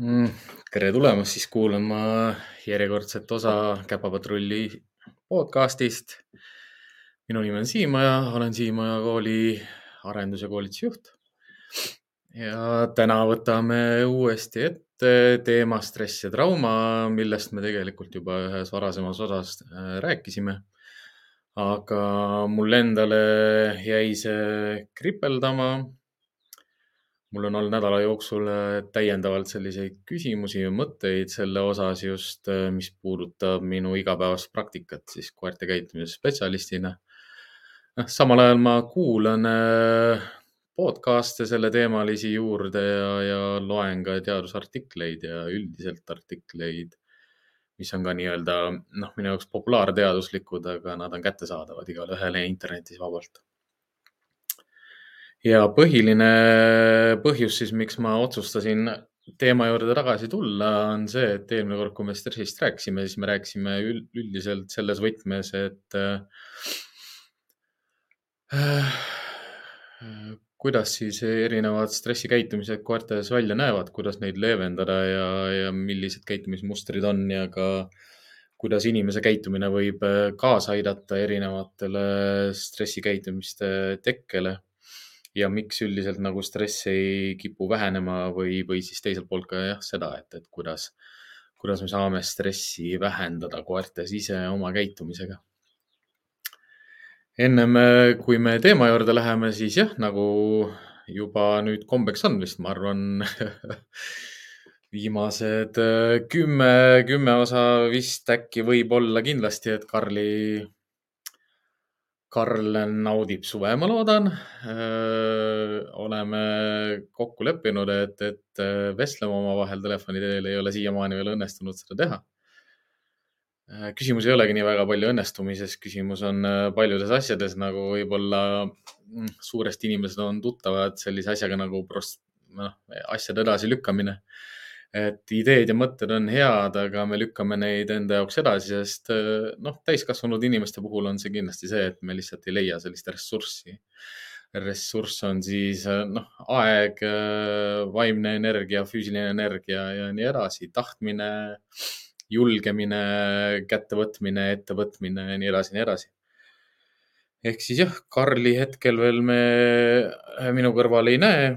mm,. tere tulemast siis kuulama järjekordset osa Käpapatrulli podcastist. minu nimi on Siimaja, olen Siimaja kooli arendus- ja koolitusjuht. ja täna võtame uuesti ette teema stress ja trauma, millest me tegelikult juba ühes varasemas osas äh, rääkisime. aga mul endale jäi see kripeldama mul on olnud nädala jooksul äh, täiendavalt selliseid küsimusi ja mõtteid selle osas just, äh, mis puudutab minu igapäevast praktikat siis koerte käitumise spetsialistina. noh, samal ajal ma kuulan äh, podcast'e selleteemalisi juurde ja, ja loen ka teadusartikleid ja üldiselt artikleid, mis on ka nii-öelda noh, minu jaoks populaarteaduslikud, aga nad on kättesaadavad igale ühele internetis vabalt ja põhiline põhjus siis, miks ma otsustasin teema juurde tagasi tulla, on see, et eelmine kord, kui me stressist rääkisime, siis me rääkisime üldiselt selles võtmes, et äh, kuidas siis erinevad stressikäitumised koertes välja näevad, kuidas neid leevendada ja, ja millised käitumismustrid on ja ka kuidas inimese käitumine võib kaasa aidata erinevatele stressikäitumiste tekkele ja miks üldiselt nagu stress ei kipu vähenema või, või siis teiselt poolt ka jah, seda, et, et kuidas, kuidas me saame stressi vähendada koertes ise oma käitumisega. ennem kui me teema juurde läheme, siis jah, nagu juba nüüd kombeks on vist, ma arvan viimased kümme, kümme osa vist äkki võib-olla kindlasti, et Karli Karl naudib suve, ma loodan. oleme kokku leppinud, et, et vestleme omavahel telefoni teel, ei ole siiamaani veel õnnestunud seda teha. küsimus ei olegi nii väga palju õnnestumises, küsimus on paljudes asjades nagu võib-olla mm, suuresti inimesed on tuttavad sellise asjaga nagu prost-, noh, asjade edasilükkamine et ideed ja mõtted on head, aga me lükkame neid enda jaoks edasi, sest eh, noh, täiskasvanud inimeste puhul on see kindlasti see, et me lihtsalt ei leia sellist ressurssi. ressurss on siis eh, noh, aeg, eh, vaimne energia, füüsiline energia ja nii edasi, tahtmine, julgemine, kättevõtmine, ettevõtmine ja nii edasi, nii edasi ehk siis jah, Karli hetkel veel me minu kõrval ei näe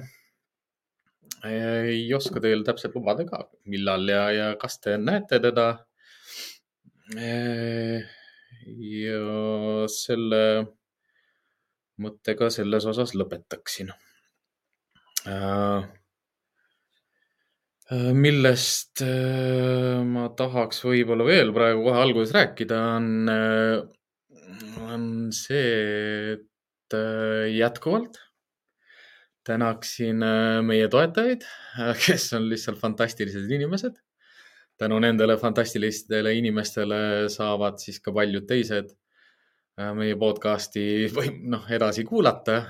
ei oska teile täpselt lubada ka, millal ja, ja kas te näete teda. ja selle mõttega selles osas lõpetaksin. millest ma tahaks võib-olla veel praegu kohe alguses rääkida, on, on see, et jätkuvalt tänaksin äh, meie toetajaid, äh, kes on lihtsalt fantastilised inimesed. tänu nendele fantastilistele inimestele saavad siis ka paljud teised äh, meie podcast'i või noh, edasi kuulata,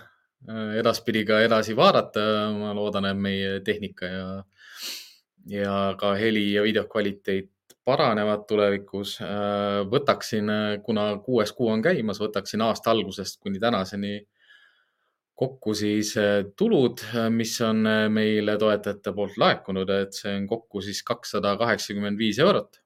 edaspidi ka edasi vaadata. ma loodan, et meie tehnika ja, ja ka heli ja video kvaliteet paranevad tulevikus. võtaksin, kuna kuues kuu on käimas, võtaksin aasta algusest kuni tänaseni kokku siis äh, tulud, äh, mis on äh, meile toetajate poolt laekunud, et see on kokku siis kakssada kaheksakümmend viis eurot.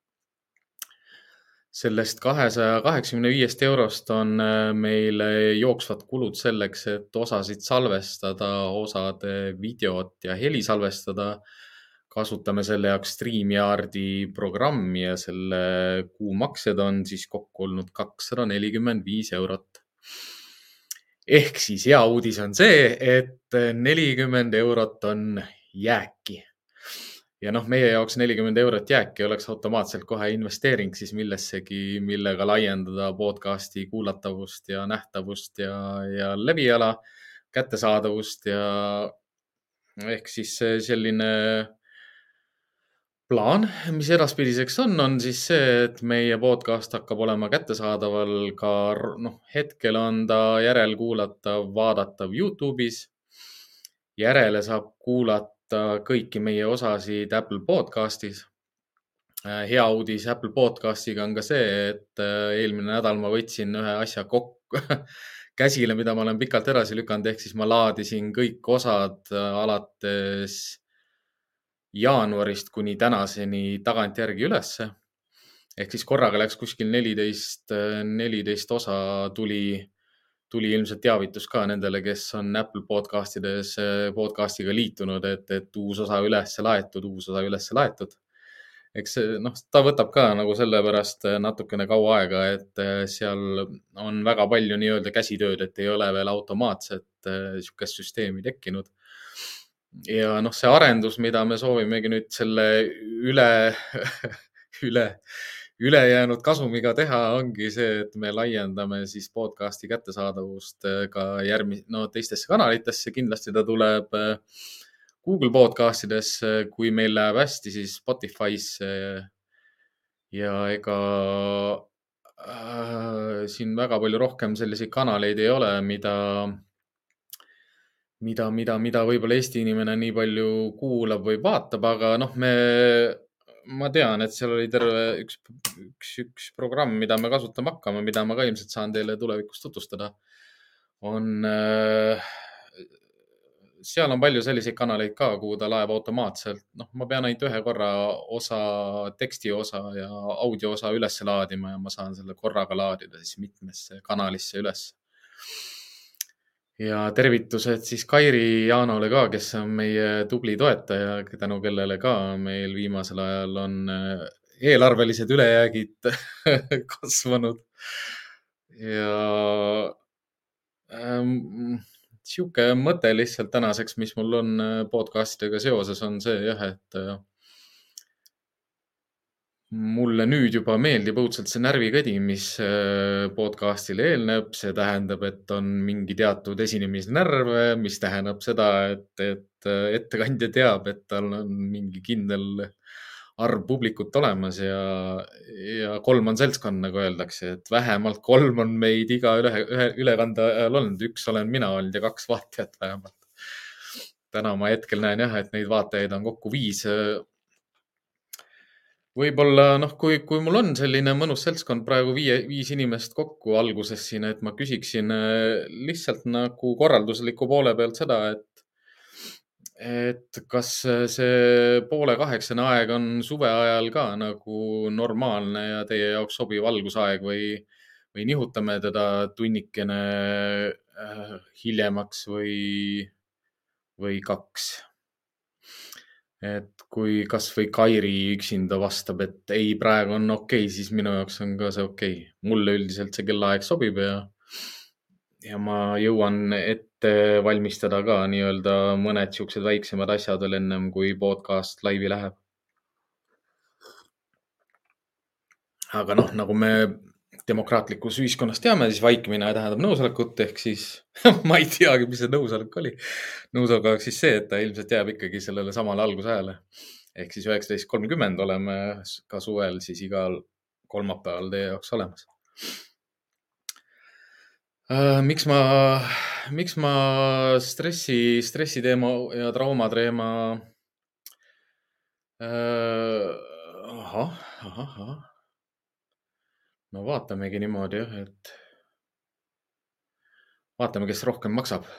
sellest kahesaja kaheksakümne viiest eurost on meil jooksvad kulud selleks, et osasid salvestada, osade videot ja heli salvestada. kasutame selle jaoks StreamYardi programmi ja selle kuumaksed on siis kokku olnud kakssada nelikümmend viis eurot ehk siis hea uudis on see, et nelikümmend eurot on jääki. ja noh, meie jaoks nelikümmend eurot jääki oleks automaatselt kohe investeering siis millessegi, millega laiendada podcast'i kuulatavust ja nähtavust ja, ja leviala, kättesaadavust ja ehk siis selline plaan, mis edaspidiseks on, on siis see, et meie podcast hakkab olema kättesaadaval ka noh, hetkel on ta järelkuulatav, vaadatav Youtube'is. järele saab kuulata kõiki meie osasid Apple podcast'is. Äh, hea uudis Apple podcast'iga on ka see, et äh, eelmine nädal ma võtsin ühe asja kokku käsile, mida ma olen pikalt edasi lükanud, ehk siis ma laadisin kõik osad äh, alates jaanuarist kuni tänaseni tagantjärgi ülesse. ehk siis korraga läks kuskil neliteist, neliteist osa tuli, tuli ilmselt teavitus ka nendele, kes on Apple podcastides podcast'iga liitunud, et, et uus osa üles laetud, uus osa üles laetud eks noh, ta võtab ka nagu sellepärast natukene kaua aega, et seal on väga palju nii-öelda käsitööd, et ei ole veel automaatset niisugust süsteemi tekkinud ja noh, see arendus, mida me soovimegi nüüd selle üle üle, ülejäänud kasumiga teha, ongi see, et me laiendame siis podcast'i kättesaadavust äh, ka järgmine, no teistesse kanalitesse. kindlasti ta tuleb äh, Google podcast idesse, kui meil läheb hästi, siis Spotify'sse. ja ega äh, siin väga palju rohkem selliseid kanaleid ei ole, mida mida, mida, mida võib-olla Eesti inimene nii palju kuulab või vaatab, aga noh, me, ma tean, et seal oli terve üks, üks, üks programm, mida me kasutama hakkame, mida ma ka ilmselt saan teile tulevikus tutvustada. on äh, seal on palju selliseid kanaleid ka, kuhu ta laeb automaatselt. noh, ma pean ainult ühe korra osa, teksti osa ja audio osa üles laadima ja ma saan selle korraga laadida siis mitmesse kanalisse üles ja tervitused siis Kairi Jaanole ka, kes on meie tubli toetaja, tänu kellele ka meil viimasel ajal on äh, eelarvelised ülejäägid kasvanud. ja ähm, sihuke mõte lihtsalt tänaseks, mis mul on äh, podcastidega seoses, on see jah, et äh, mulle nüüd juba meeldib õudselt see närvikõdi, mis äh, podcast'ile eelneb, see tähendab, et on mingi teatud esinemisnärv, mis tähendab seda, et, et äh, ettekandja teab, et tal on mingi kindel arv publikut olemas ja, ja kolm on seltskond, nagu öeldakse, et vähemalt kolm on meid iga üle, ühe ülekande ajal olnud, üks olen mina olnud ja kaks vaatajat vähemalt. täna ma hetkel näen jah, et neid vaatajaid on kokku viis võib-olla noh, kui, kui mul on selline mõnus seltskond praegu viie, viis inimest kokku alguses siin, et ma küsiksin äh, lihtsalt nagu korraldusliku poole pealt seda, et et kas see poole kaheksane aeg on suve ajal ka nagu normaalne ja teie jaoks sobiv algusaeg või, või nihutame teda tunnikene äh, hiljemaks või, või kaks? Et kui kasvõi Kairi üksinda vastab, et ei, praegu on okei okay,, siis minu jaoks on ka see okei okay.. mulle üldiselt see kellaaeg sobib ja, ja ma jõuan ette valmistada ka nii-öelda mõned siuksed väiksemad asjad veel ennem kui podcast laivi läheb. aga noh, nagu me demokraatlikus ühiskonnas teame, siis vaikimine tähendab nõusolekut ehk siis ma ei teagi, mis see nõusolek oli. nõusolek oleks siis see, et ta ilmselt jääb ikkagi sellele samale algusajale ehk siis üheksateist kolmkümmend oleme ka suvel siis igal kolmapäeval teie jaoks olemas äh,. miks ma, miks ma stressi, stressi teema ja trauma teema äh,. ahah, ahah, ahah no vaatamegi niimoodi jah, et vaatame, kes rohkem maksab.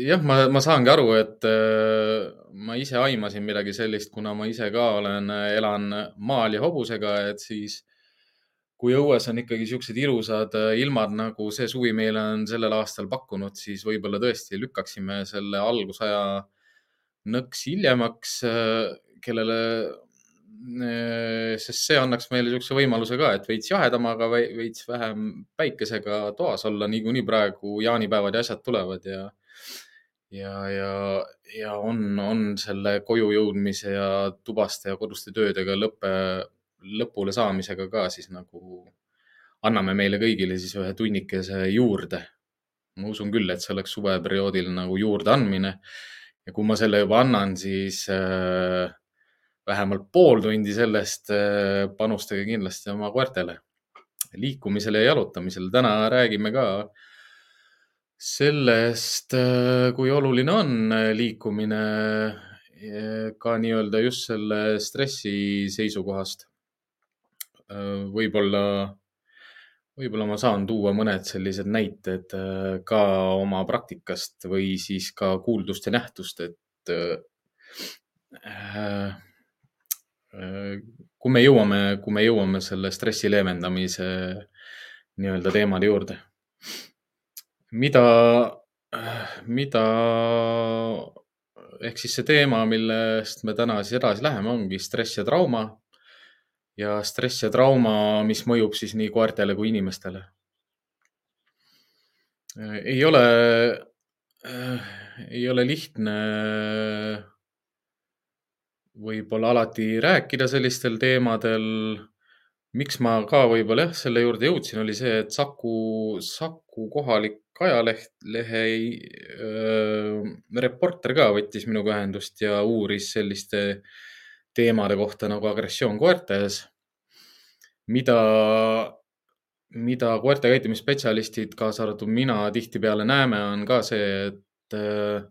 Jah, ma, ma saangi aru, et äh, ma ise aimasin midagi sellist, kuna ma ise ka olen, elan maal ja hobusega, et siis kui õues on ikkagi siuksed ilusad äh, ilmad, nagu see suvi meile on sellel aastal pakkunud, siis võib-olla tõesti lükkaksime selle algusaja nõks hiljemaks, äh, kellele Äh, sest see annaks meile niisuguse võimaluse ka, et veits jahedamaga, veits vähem päikesega toas olla, niikuinii praegu jaanipäevad ja asjad tulevad ja, ja, ja, ja on, on selle koju jõudmise ja tubaste ja koduste töödega lõppe, lõpule saamisega ka siis nagu anname meile kõigile siis ühe tunnikese juurde. ma usun küll, et see oleks suveperioodil nagu juurdeandmine. ja kui ma selle juba annan, siis äh, vähemalt pool tundi sellest äh, panustage kindlasti oma koertele, liikumisele ja jalutamisele. täna räägime ka sellest, äh, kui oluline on äh, liikumine ka nii-öelda just selle stressi seisukohast. võib-olla, võib-olla ma saan tuua mõned sellised näited ka oma praktikast või siis ka kuuldust ja nähtust, et kui me jõuame, kui me jõuame selle stressi leevendamise nii-öelda teemade juurde. mida, mida ehk siis see teema, millest me täna siis edasi läheme, ongi stress ja trauma. ja stress ja trauma, mis mõjub siis nii koertele kui inimestele. ei ole, ei ole lihtne võib-olla alati rääkida sellistel teemadel. miks ma ka võib-olla jah, selle juurde jõudsin, oli see, et Saku, Saku kohalik ajaleht, lehe äh, reporter ka võttis minuga ühendust ja uuris selliste teemade kohta nagu agressioon koertes, mida, mida koerte käitumisspetsialistid, kaasa arvatud mina, tihtipeale näeme, on ka see, et äh,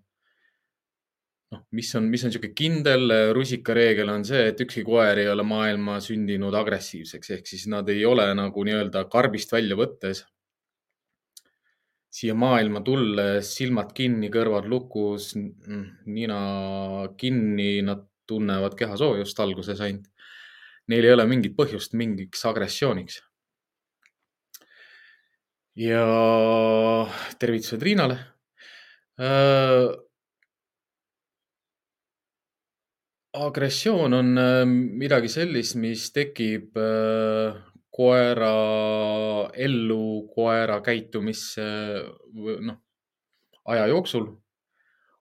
noh, mis on, mis on niisugune kindel rusikareegel, on see, et ükski koer ei ole maailma sündinud agressiivseks, ehk siis nad ei ole nagu nii-öelda karbist välja võttes siia maailma tulles silmad kinni, kõrvad lukus, nina kinni, nad tunnevad kehasoojust alguses ainult. Neil ei ole mingit põhjust mingiks agressiooniks. ja tervitused Riinale äh,. Agressioon on äh, midagi sellist, mis tekib äh, koera ellu, koera käitumisse, noh, aja jooksul.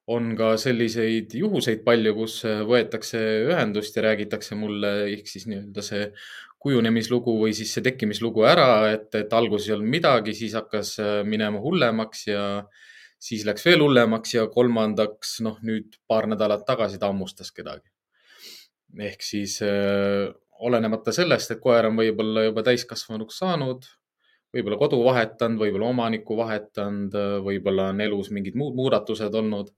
on ka selliseid juhuseid palju, kus võetakse ühendust ja räägitakse mulle ehk siis nii-öelda see kujunemislugu või siis see tekkimislugu ära, et, et alguses ei olnud midagi, siis hakkas minema hullemaks ja siis läks veel hullemaks ja kolmandaks, noh, nüüd paar nädalat tagasi ta hammustas kedagi. Ehk siis olenemata sellest, et koer on võib-olla juba täiskasvanuks saanud, võib-olla kodu vahetanud, võib-olla omanikku vahetanud, võib-olla on elus mingid muud muudatused olnud.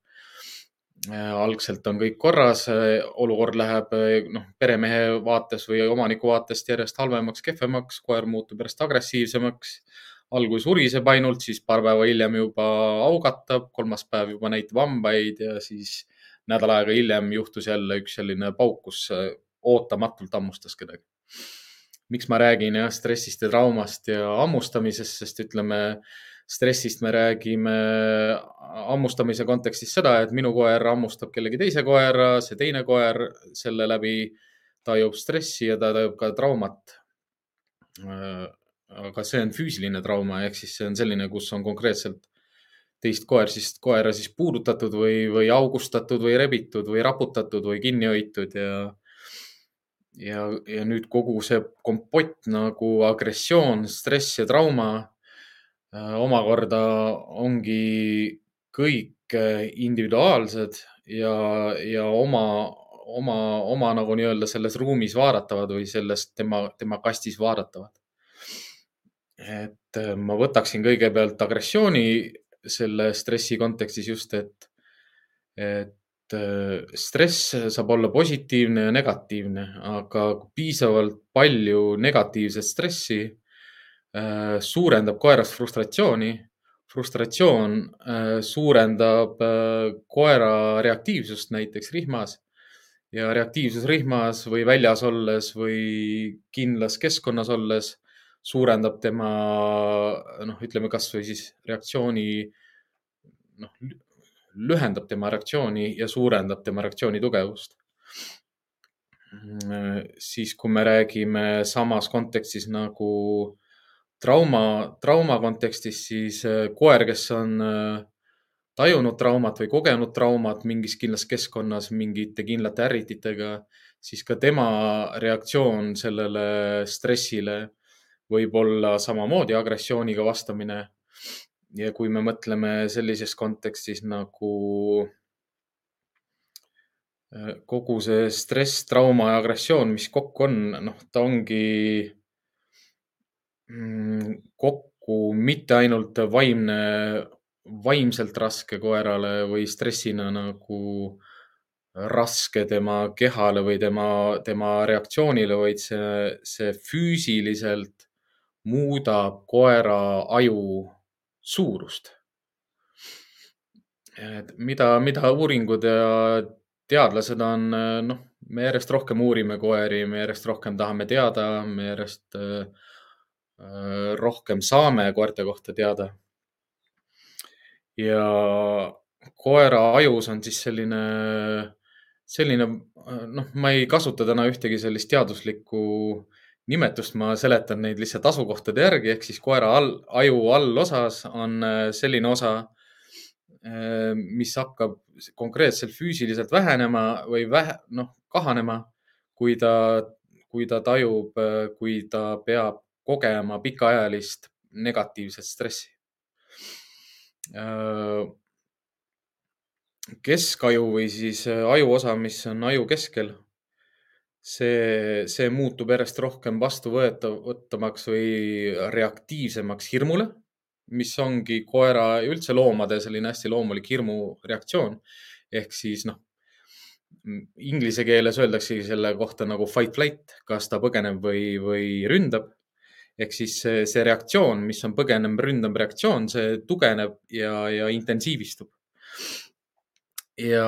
algselt on kõik korras, olukord läheb noh, peremehe vaates või omaniku vaatest järjest halvemaks, kehvemaks, koer muutub järjest agressiivsemaks. alguses uriseb ainult, siis paar päeva hiljem juba augatab, kolmas päev juba näitab hambaid ja siis nädal aega hiljem juhtus jälle üks selline pauk, kus ootamatult hammustas kedagi. miks ma räägin jah stressist ja traumast ja hammustamisest, sest ütleme stressist me räägime hammustamise kontekstis seda, et minu koer hammustab kellegi teise koera, see teine koer selle läbi tajub stressi ja ta tajub ka traumat. aga see on füüsiline trauma ehk siis see on selline, kus on konkreetselt teist koer siis, koera siis puudutatud või, või augustatud või rebitud või raputatud või kinni hoitud ja ja, ja nüüd kogu see kompott nagu agressioon, stress ja trauma äh, omakorda ongi kõik äh, individuaalsed ja, ja oma, oma, oma nagu nii-öelda selles ruumis vaadatavad või selles tema, tema kastis vaadatavad. et äh, ma võtaksin kõigepealt agressiooni selle stressi kontekstis just, et, et Äh, stress saab olla positiivne ja negatiivne, aga piisavalt palju negatiivset stressi äh, suurendab koeras frustratsiooni. frustratsioon äh, suurendab koera reaktiivsust näiteks rihmas ja reaktiivsus rihmas või väljas olles või kindlas keskkonnas olles suurendab tema noh, ütleme kasvõi siis reaktsiooni noh, lühendab tema reaktsiooni ja suurendab tema reaktsiooni tugevust. siis, kui me räägime samas kontekstis nagu trauma, trauma kontekstis, siis äh, koer, kes on äh, tajunud traumat või kogenud traumat mingis kindlas keskkonnas mingite kindlate ärrititega, siis ka tema reaktsioon sellele stressile võib olla samamoodi agressiooniga vastamine. Ja kui me mõtleme sellises kontekstis nagu äh, kogu see stress, trauma ja agressioon, mis kokku on, noh, ta ongi mm, kokku mitte ainult vaimne, vaimselt raske koerale või stressina nagu raske tema kehale või tema, tema reaktsioonile, vaid see, see füüsiliselt muudab koera aju suurust. et mida, mida uuringud ja teadlased on, noh, me järjest rohkem uurime koeri, me järjest rohkem tahame teada, me järjest äh, rohkem saame koerte kohta teada. ja koera ajus on siis selline, selline, noh, ma ei kasuta täna ühtegi sellist teaduslikku nimetust, ma seletan neid lihtsalt asukohtade järgi, ehk siis koera all, aju allosas on äh, selline osa, äh, mis hakkab konkreetselt füüsiliselt vähenema või vähe, noh, kahanema, kui ta, kui ta tajub, äh, kui ta peab kogema pikaajalist negatiivset stressi. keskaju või siis ajuosa, mis on aju keskel see, see muutub järjest rohkem vastuvõetavamaks või reaktiivsemaks hirmule, mis ongi koera ja üldse loomade selline hästi loomulik hirmureaktsioon. ehk siis noh, inglise keeles öeldaksegi selle kohta nagu fight flight, kas ta põgeneb või, või ründab. ehk siis see, see reaktsioon, mis on põgenem, ründab reaktsioon, see tugevneb ja, ja intensiivistub. ja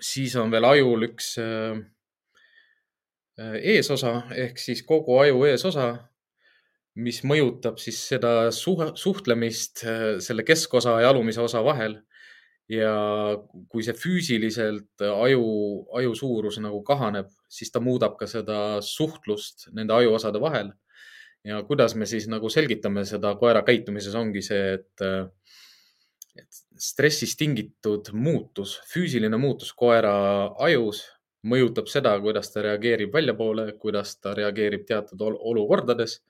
siis on veel ajul üks Äh, eesosa ehk siis kogu aju eesosa, mis mõjutab siis seda suhtlemist äh, selle keskosa ja alumise osa vahel. ja kui see füüsiliselt aju, aju suurus nagu kahaneb, siis ta muudab ka seda suhtlust nende ajuosade vahel. ja kuidas me siis nagu selgitame seda koera käitumises, ongi see, et, äh, et stressist tingitud muutus, füüsiline muutus koera ajus mõjutab seda, kuidas ta reageerib väljapoole, kuidas ta reageerib teatud olukordades.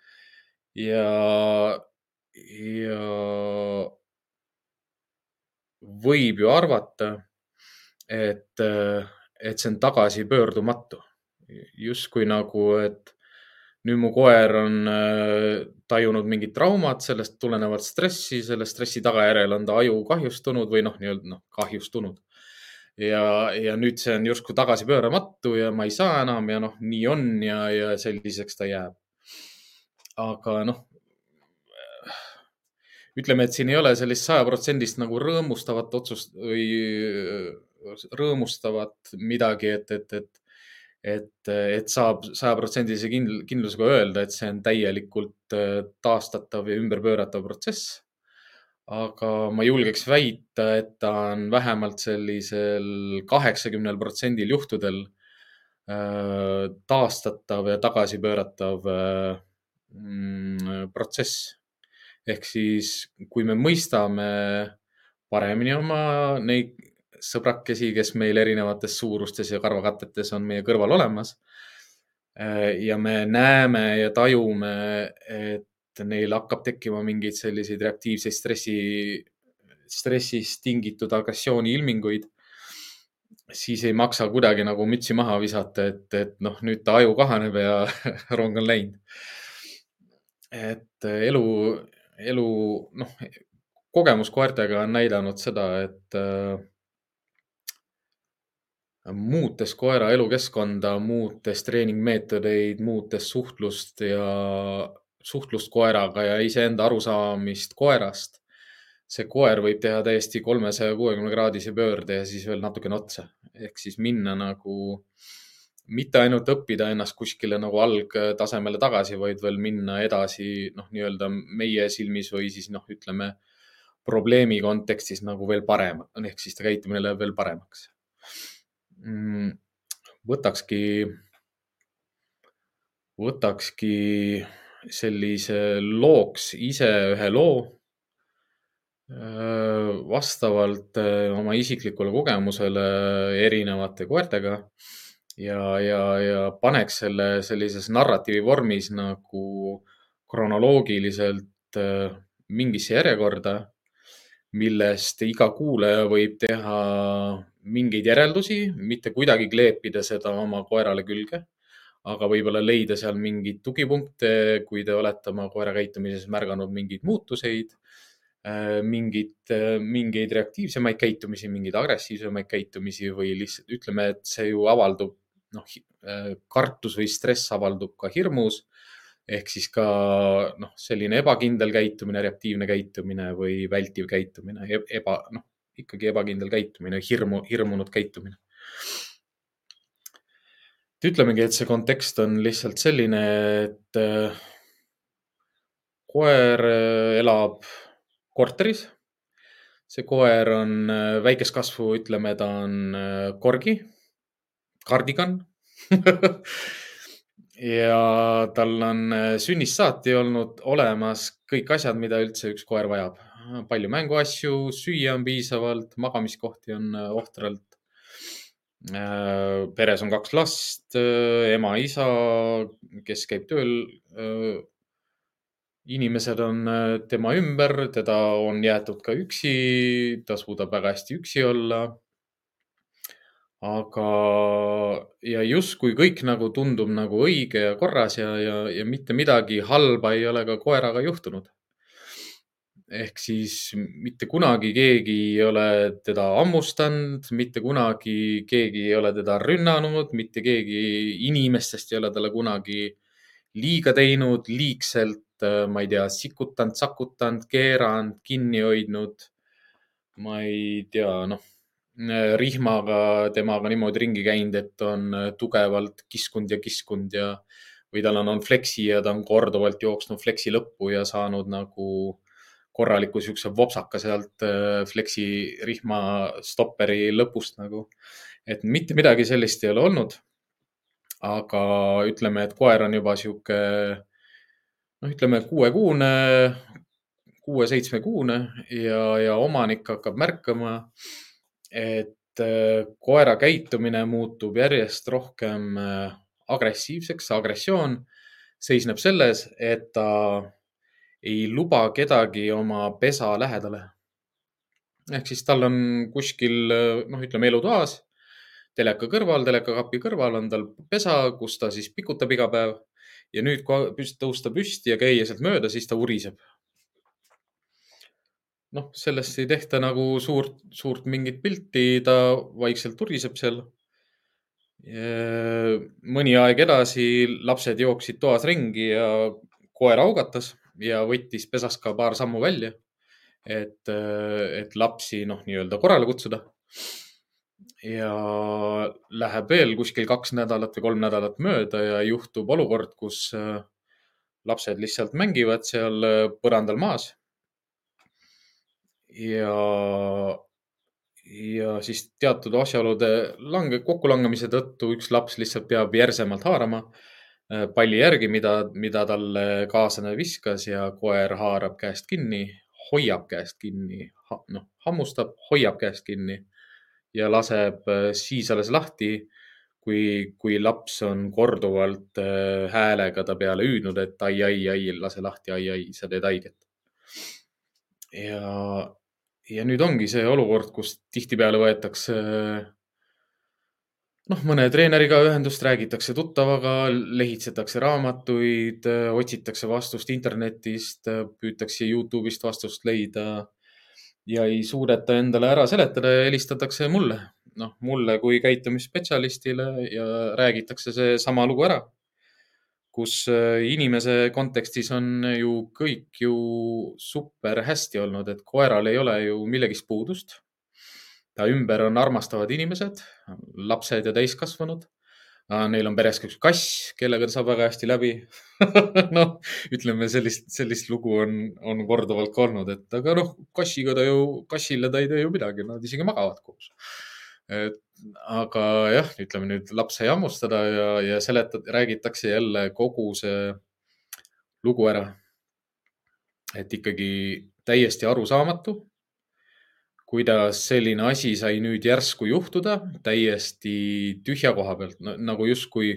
ja, ja võib ju arvata, et, et see on tagasipöördumatu. justkui nagu, et nüüd mu koer on äh, tajunud mingit traumat, sellest tulenevat stressi, selle stressi tagajärjel on ta aju kahjustunud või noh, nii-öelda noh, kahjustunud ja, ja nüüd see on justkui tagasipööramatu ja ma ei saa enam ja noh, nii on ja, ja selliseks ta jääb. aga noh, ütleme, et siin ei ole sellist sajaprotsendist nagu rõõmustavat otsust või rõõmustavat midagi, et, et, et, et, et saab sajaprotsendilise kindlusega öelda, et see on täielikult äh, taastatav ja ümberpööratav protsess aga ma julgeks väita, et ta on vähemalt sellisel kaheksakümnel protsendil juhtudel äh, taastatav ja tagasipööratav äh, mm, protsess. ehk siis, kui me mõistame paremini oma neid sõbrakesi, kes meil erinevates suurustes ja karvakattetes on meie kõrval olemas. Äh, ja me näeme ja tajume, et neil hakkab tekkima mingeid selliseid reaktiivseid stressi, stressist tingitud agressiooni ilminguid, siis ei maksa kuidagi nagu mütsi maha visata, et, et noh, nüüd ta aju kahaneb ja rong on läinud. et elu, elu, noh, kogemus koertega on näidanud seda, et äh, muutes koera elukeskkonda, muutes treeningmeetodeid, muutes suhtlust ja suhtlust koeraga ja iseenda arusaamist koerast. see koer võib teha täiesti kolmesaja kuuekümne kraadise pöörde ja siis veel natukene otsa ehk siis minna nagu mitte ainult õppida ennast kuskile nagu algtasemele tagasi, vaid veel minna edasi, noh, nii-öelda meie silmis või siis noh, ütleme probleemi kontekstis nagu veel parem, ehk siis ta käitumine läheb veel paremaks. Mm, võtakski, võtakski sellise looks ise ühe loo vastavalt oma isiklikule kogemusele erinevate koertega ja, ja, ja paneks selle sellises narratiivi vormis nagu kronoloogiliselt mingisse järjekorda, millest iga kuulaja võib teha mingeid järeldusi, mitte kuidagi kleepida seda oma koerale külge aga võib-olla leida seal mingeid tugipunkte, kui te olete oma koera käitumises märganud mingeid muutuseid, äh, mingid, äh, mingeid reaktiivsemaid käitumisi, mingeid agressiivsemaid käitumisi või lihtsalt ütleme, et see ju avaldub, noh, äh, kartus või stress avaldub ka hirmus. ehk siis ka noh, selline ebakindel käitumine, reaktiivne käitumine või vältiv käitumine, eba, noh, ikkagi ebakindel käitumine, hirmu, hirmunud käitumine. Ütlemegi, et see kontekst on lihtsalt selline, et äh, koer äh, elab korteris. see koer on äh, väikest kasvu, ütleme, ta on korgi, kardigan ja tal on sünnist saati olnud olemas kõik asjad, mida üldse üks koer vajab. palju mänguasju, süüa on piisavalt, magamiskohti on ohtralt. Äh, peres on kaks last, ema, isa, kes käib tööl. inimesed on tema ümber, teda on jäetud ka üksi, ta suudab väga hästi üksi olla aga, ja justkui kõik nagu tundub nagu õige ja korras ja, ja, ja mitte midagi halba ei ole ka koeraga juhtunud. Ehk siis mitte kunagi keegi ei ole teda hammustanud, mitte kunagi keegi ei ole teda rünnanud, mitte keegi inimestest ei ole talle kunagi liiga teinud, liigselt, ma ei tea, sikutanud, sakutanud, keeranud, kinni hoidnud. ma ei tea, noh Äh, rihmaga temaga niimoodi ringi käinud, et on äh, tugevalt kiskunud ja kiskunud ja või tal on olnud fleksi ja ta on korduvalt jooksnud fleksi lõppu ja saanud nagu korraliku siukse vopsaka sealt äh, fleksi rihma stopperi lõpust nagu. et mitte midagi sellist ei ole olnud. aga ütleme, et koer on juba sihuke noh, ütleme kuuekuune, kuue-seitsmekuune ja, ja omanik hakkab märkama et äh, koera käitumine muutub järjest rohkem äh, agressiivseks. agressioon seisneb selles, et ta ei luba kedagi oma pesa lähedale. ehk siis tal on kuskil, noh, ütleme elutoas, teleka kõrval, telekakapi kõrval on tal pesa, kus ta siis pikutab iga päev. ja nüüd, kui tõusta püsti ja käia sealt mööda, siis ta uriseb noh, sellest ei tehta nagu suurt, suurt mingit pilti, ta vaikselt turiseb seal. mõni aeg edasi lapsed jooksid toas ringi ja koer augatas ja võttis pesast ka paar sammu välja. et, et lapsi noh, nii-öelda korrale kutsuda. ja läheb veel kuskil kaks nädalat või kolm nädalat mööda ja juhtub olukord, kus lapsed lihtsalt mängivad seal põrandal maas ja, ja siis teatud asjaolude lange, kokkulangemise tõttu üks laps lihtsalt peab järsemalt haarama äh, palli järgi, mida, mida talle kaaslane viskas ja koer haarab käest kinni, hoiab käest kinni ha,, noh, hammustab, hoiab käest kinni ja laseb äh, siis alles lahti, kui, kui laps on korduvalt äh, häälega ta peale hüüdnud, et ai, ai, ai, lase lahti, ai, ai, sa teed haiget. ja, ja nüüd ongi see olukord, kus tihtipeale võetakse noh, mõne treeneriga ühendust, räägitakse tuttavaga, lehitsetakse raamatuid, otsitakse vastust internetist, püütakse Youtube'ist vastust leida ja ei suudeta endale ära seletada ja helistatakse mulle, noh, mulle kui käitumisspetsialistile ja räägitakse seesama lugu ära kus äh, inimese kontekstis on ju kõik ju super hästi olnud, et koeral ei ole ju millegist puudust. Ta ümber on armastavad inimesed, lapsed ja täiskasvanud. Neil on peres ka üks kass, kellega ta saab väga hästi läbi noh, ütleme sellist, sellist lugu on, on korduvalt ka olnud, et aga noh, kassiga ta ju, kassile ta ei tee ju midagi, nad isegi magavad koos et aga jah, ütleme nüüd lapse jammustada ja, ja seletad, räägitakse jälle kogu see lugu ära. et ikkagi täiesti arusaamatu, kuidas selline asi sai nüüd järsku juhtuda täiesti tühja koha pealt no,, nagu justkui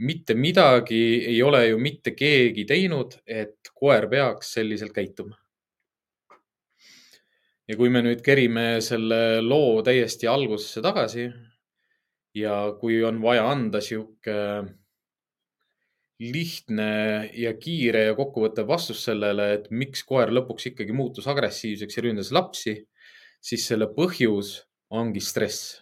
mitte midagi ei ole ju mitte keegi teinud, et koer peaks selliselt käituma. Ja kui me nüüd kerime selle loo täiesti algusesse tagasi ja kui on vaja anda sihuke lihtne ja kiire ja kokkuvõttev vastus sellele, et miks koer lõpuks ikkagi muutus agressiivseks ja ründas lapsi, siis selle põhjus ongi stress.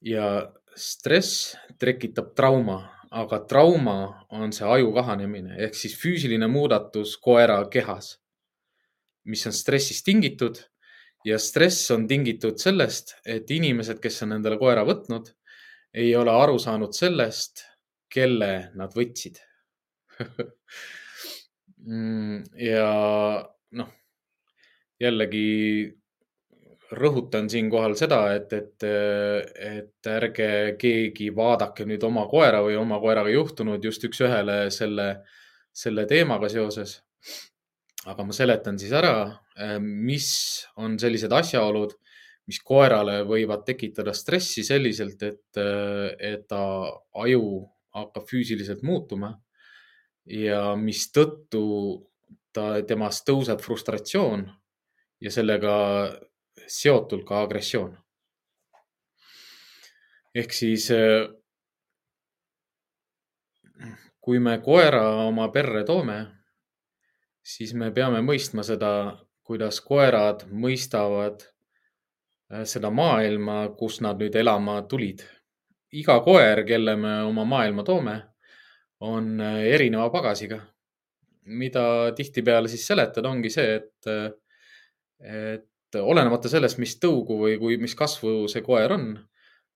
ja stress tekitab trauma, aga trauma on see aju kahanemine ehk siis füüsiline muudatus koera kehas, mis on stressist tingitud ja stress on tingitud sellest, et inimesed, kes on endale koera võtnud, ei ole aru saanud sellest, kelle nad võtsid mm, ja noh, jällegi rõhutan siinkohal seda, et, et, et ärge keegi vaadake nüüd oma koera või oma koeraga juhtunud just üks-ühele selle, selle teemaga seoses. aga ma seletan siis ära, mis on sellised asjaolud, mis koerale võivad tekitada stressi selliselt, et, et ta aju hakkab füüsiliselt muutuma ja mistõttu ta, temast tõuseb frustratsioon ja sellega seotult ka agressioon. ehk siis kui me koera oma perre toome, siis me peame mõistma seda, kuidas koerad mõistavad seda maailma, kus nad nüüd elama tulid. iga koer, kelle me oma maailma toome, on erineva pagasiga. mida tihtipeale siis seletada, ongi see, et, et olenemata sellest, mis tõugu või kui, mis kasvu see koer on,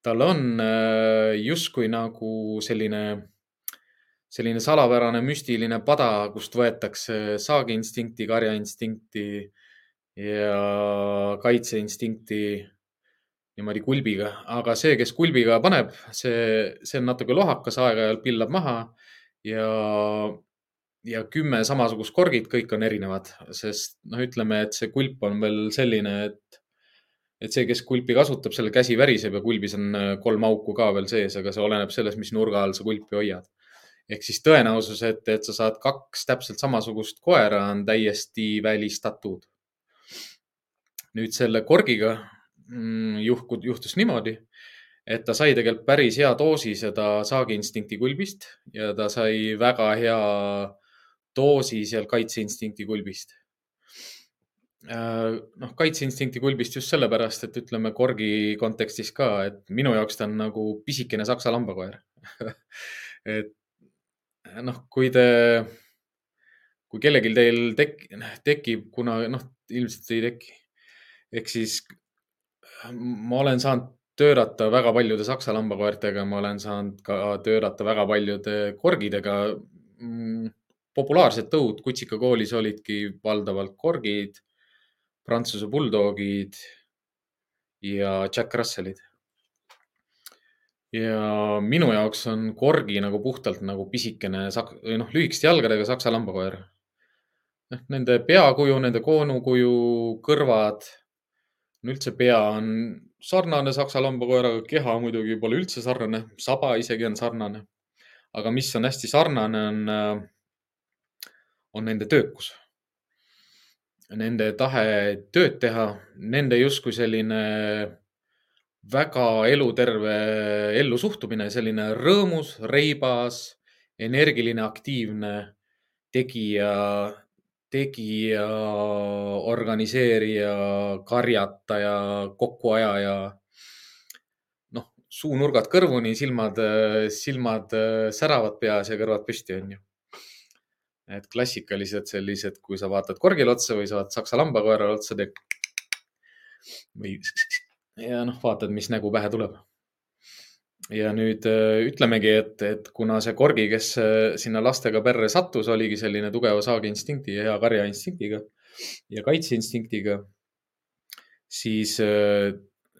tal on äh, justkui nagu selline, selline salapärane müstiline pada, kust võetakse saagiinstinkti, karjainstinkti ja kaitseinstinkti niimoodi kulbiga, aga see, kes kulbiga paneb, see, see on natuke lohakas, aeg-ajalt pillab maha ja ja kümme samasugust korgid, kõik on erinevad, sest noh, ütleme, et see kulp on veel selline, et, et see, kes kulpi kasutab, selle käsi väriseb ja kulbis on äh, kolm auku ka veel sees, aga see oleneb sellest, mis nurga all sa kulpi hoiad. ehk siis tõenäosus, et, et sa saad kaks täpselt samasugust koera, on täiesti välistatud. nüüd selle korgiga mm, juhkud, juhtus niimoodi, et ta sai tegelikult päris hea doosi seda saagiinstinkti kulbist ja ta sai väga hea doosi seal kaitseinstinkti kulbist. Äh, noh, kaitseinstinkti kulbist just sellepärast, et ütleme korgi kontekstis ka, et minu jaoks ta on nagu pisikene saksa lambakoer et noh, kui te, kui kellelgi teil tek, tekib, kuna noh, ilmselt ei teki, ehk siis ma olen saanud töörata väga paljude saksa lambakoertega, ma olen saanud ka töörata väga paljude korgidega mm, populaarsed tõud kutsikakoolis olidki valdavalt korgid, Prantsuse bulldogid ja Jack Russellid. ja minu jaoks on korgi nagu puhtalt nagu pisikene või noh, lühikeste jalgadega saksa lambakoer. noh, nende peakuju, nende koonukuju, kõrvad, üldse pea on sarnane saksa lambakoeraga, keha muidugi pole üldse sarnane, saba isegi on sarnane. aga mis on hästi sarnane, on äh, on nende töökus. Nende tahe tööd teha, nende justkui selline väga eluterve ellusuhtumine, selline rõõmus, reibas, energiline, aktiivne tegija, tegija, organiseerija, karjataja, kokkuajaja. noh, suunurgad kõrvuni, silmad, silmad säravad peas ja kõrvad püsti, onju et klassikalised sellised, kui sa vaatad korgile otsa või sa vaatad saksa lambakoerale otsa, teed või ja noh, vaatad, mis nägu pähe tuleb. ja nüüd äh, ütlemegi, et, et kuna see korgi, kes äh, sinna lastega perre sattus, oligi selline tugeva saagiinstinkti ja hea karjainstinktiga ja kaitseinstinktiga, siis äh,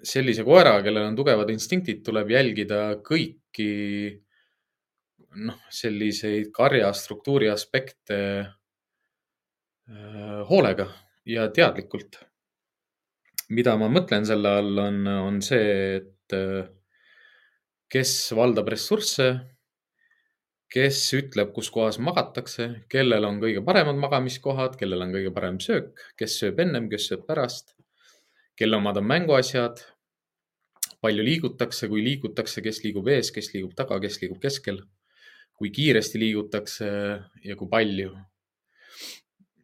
sellise koera, kellel on tugevad instinktid, tuleb jälgida kõiki noh, selliseid karja struktuuri aspekte äh, hoolega ja teadlikult. mida ma mõtlen selle all, on, on see, et äh, kes valdab ressursse, kes ütleb, kus kohas magatakse, kellel on kõige paremad magamiskohad, kellel on kõige parem söök, kes sööb ennem, kes sööb pärast, kelle omad on mänguasjad, palju liigutakse, kui liigutakse, kes liigub ees, kes liigub taga, kes liigub keskel kui kiiresti liigutakse ja kui palju.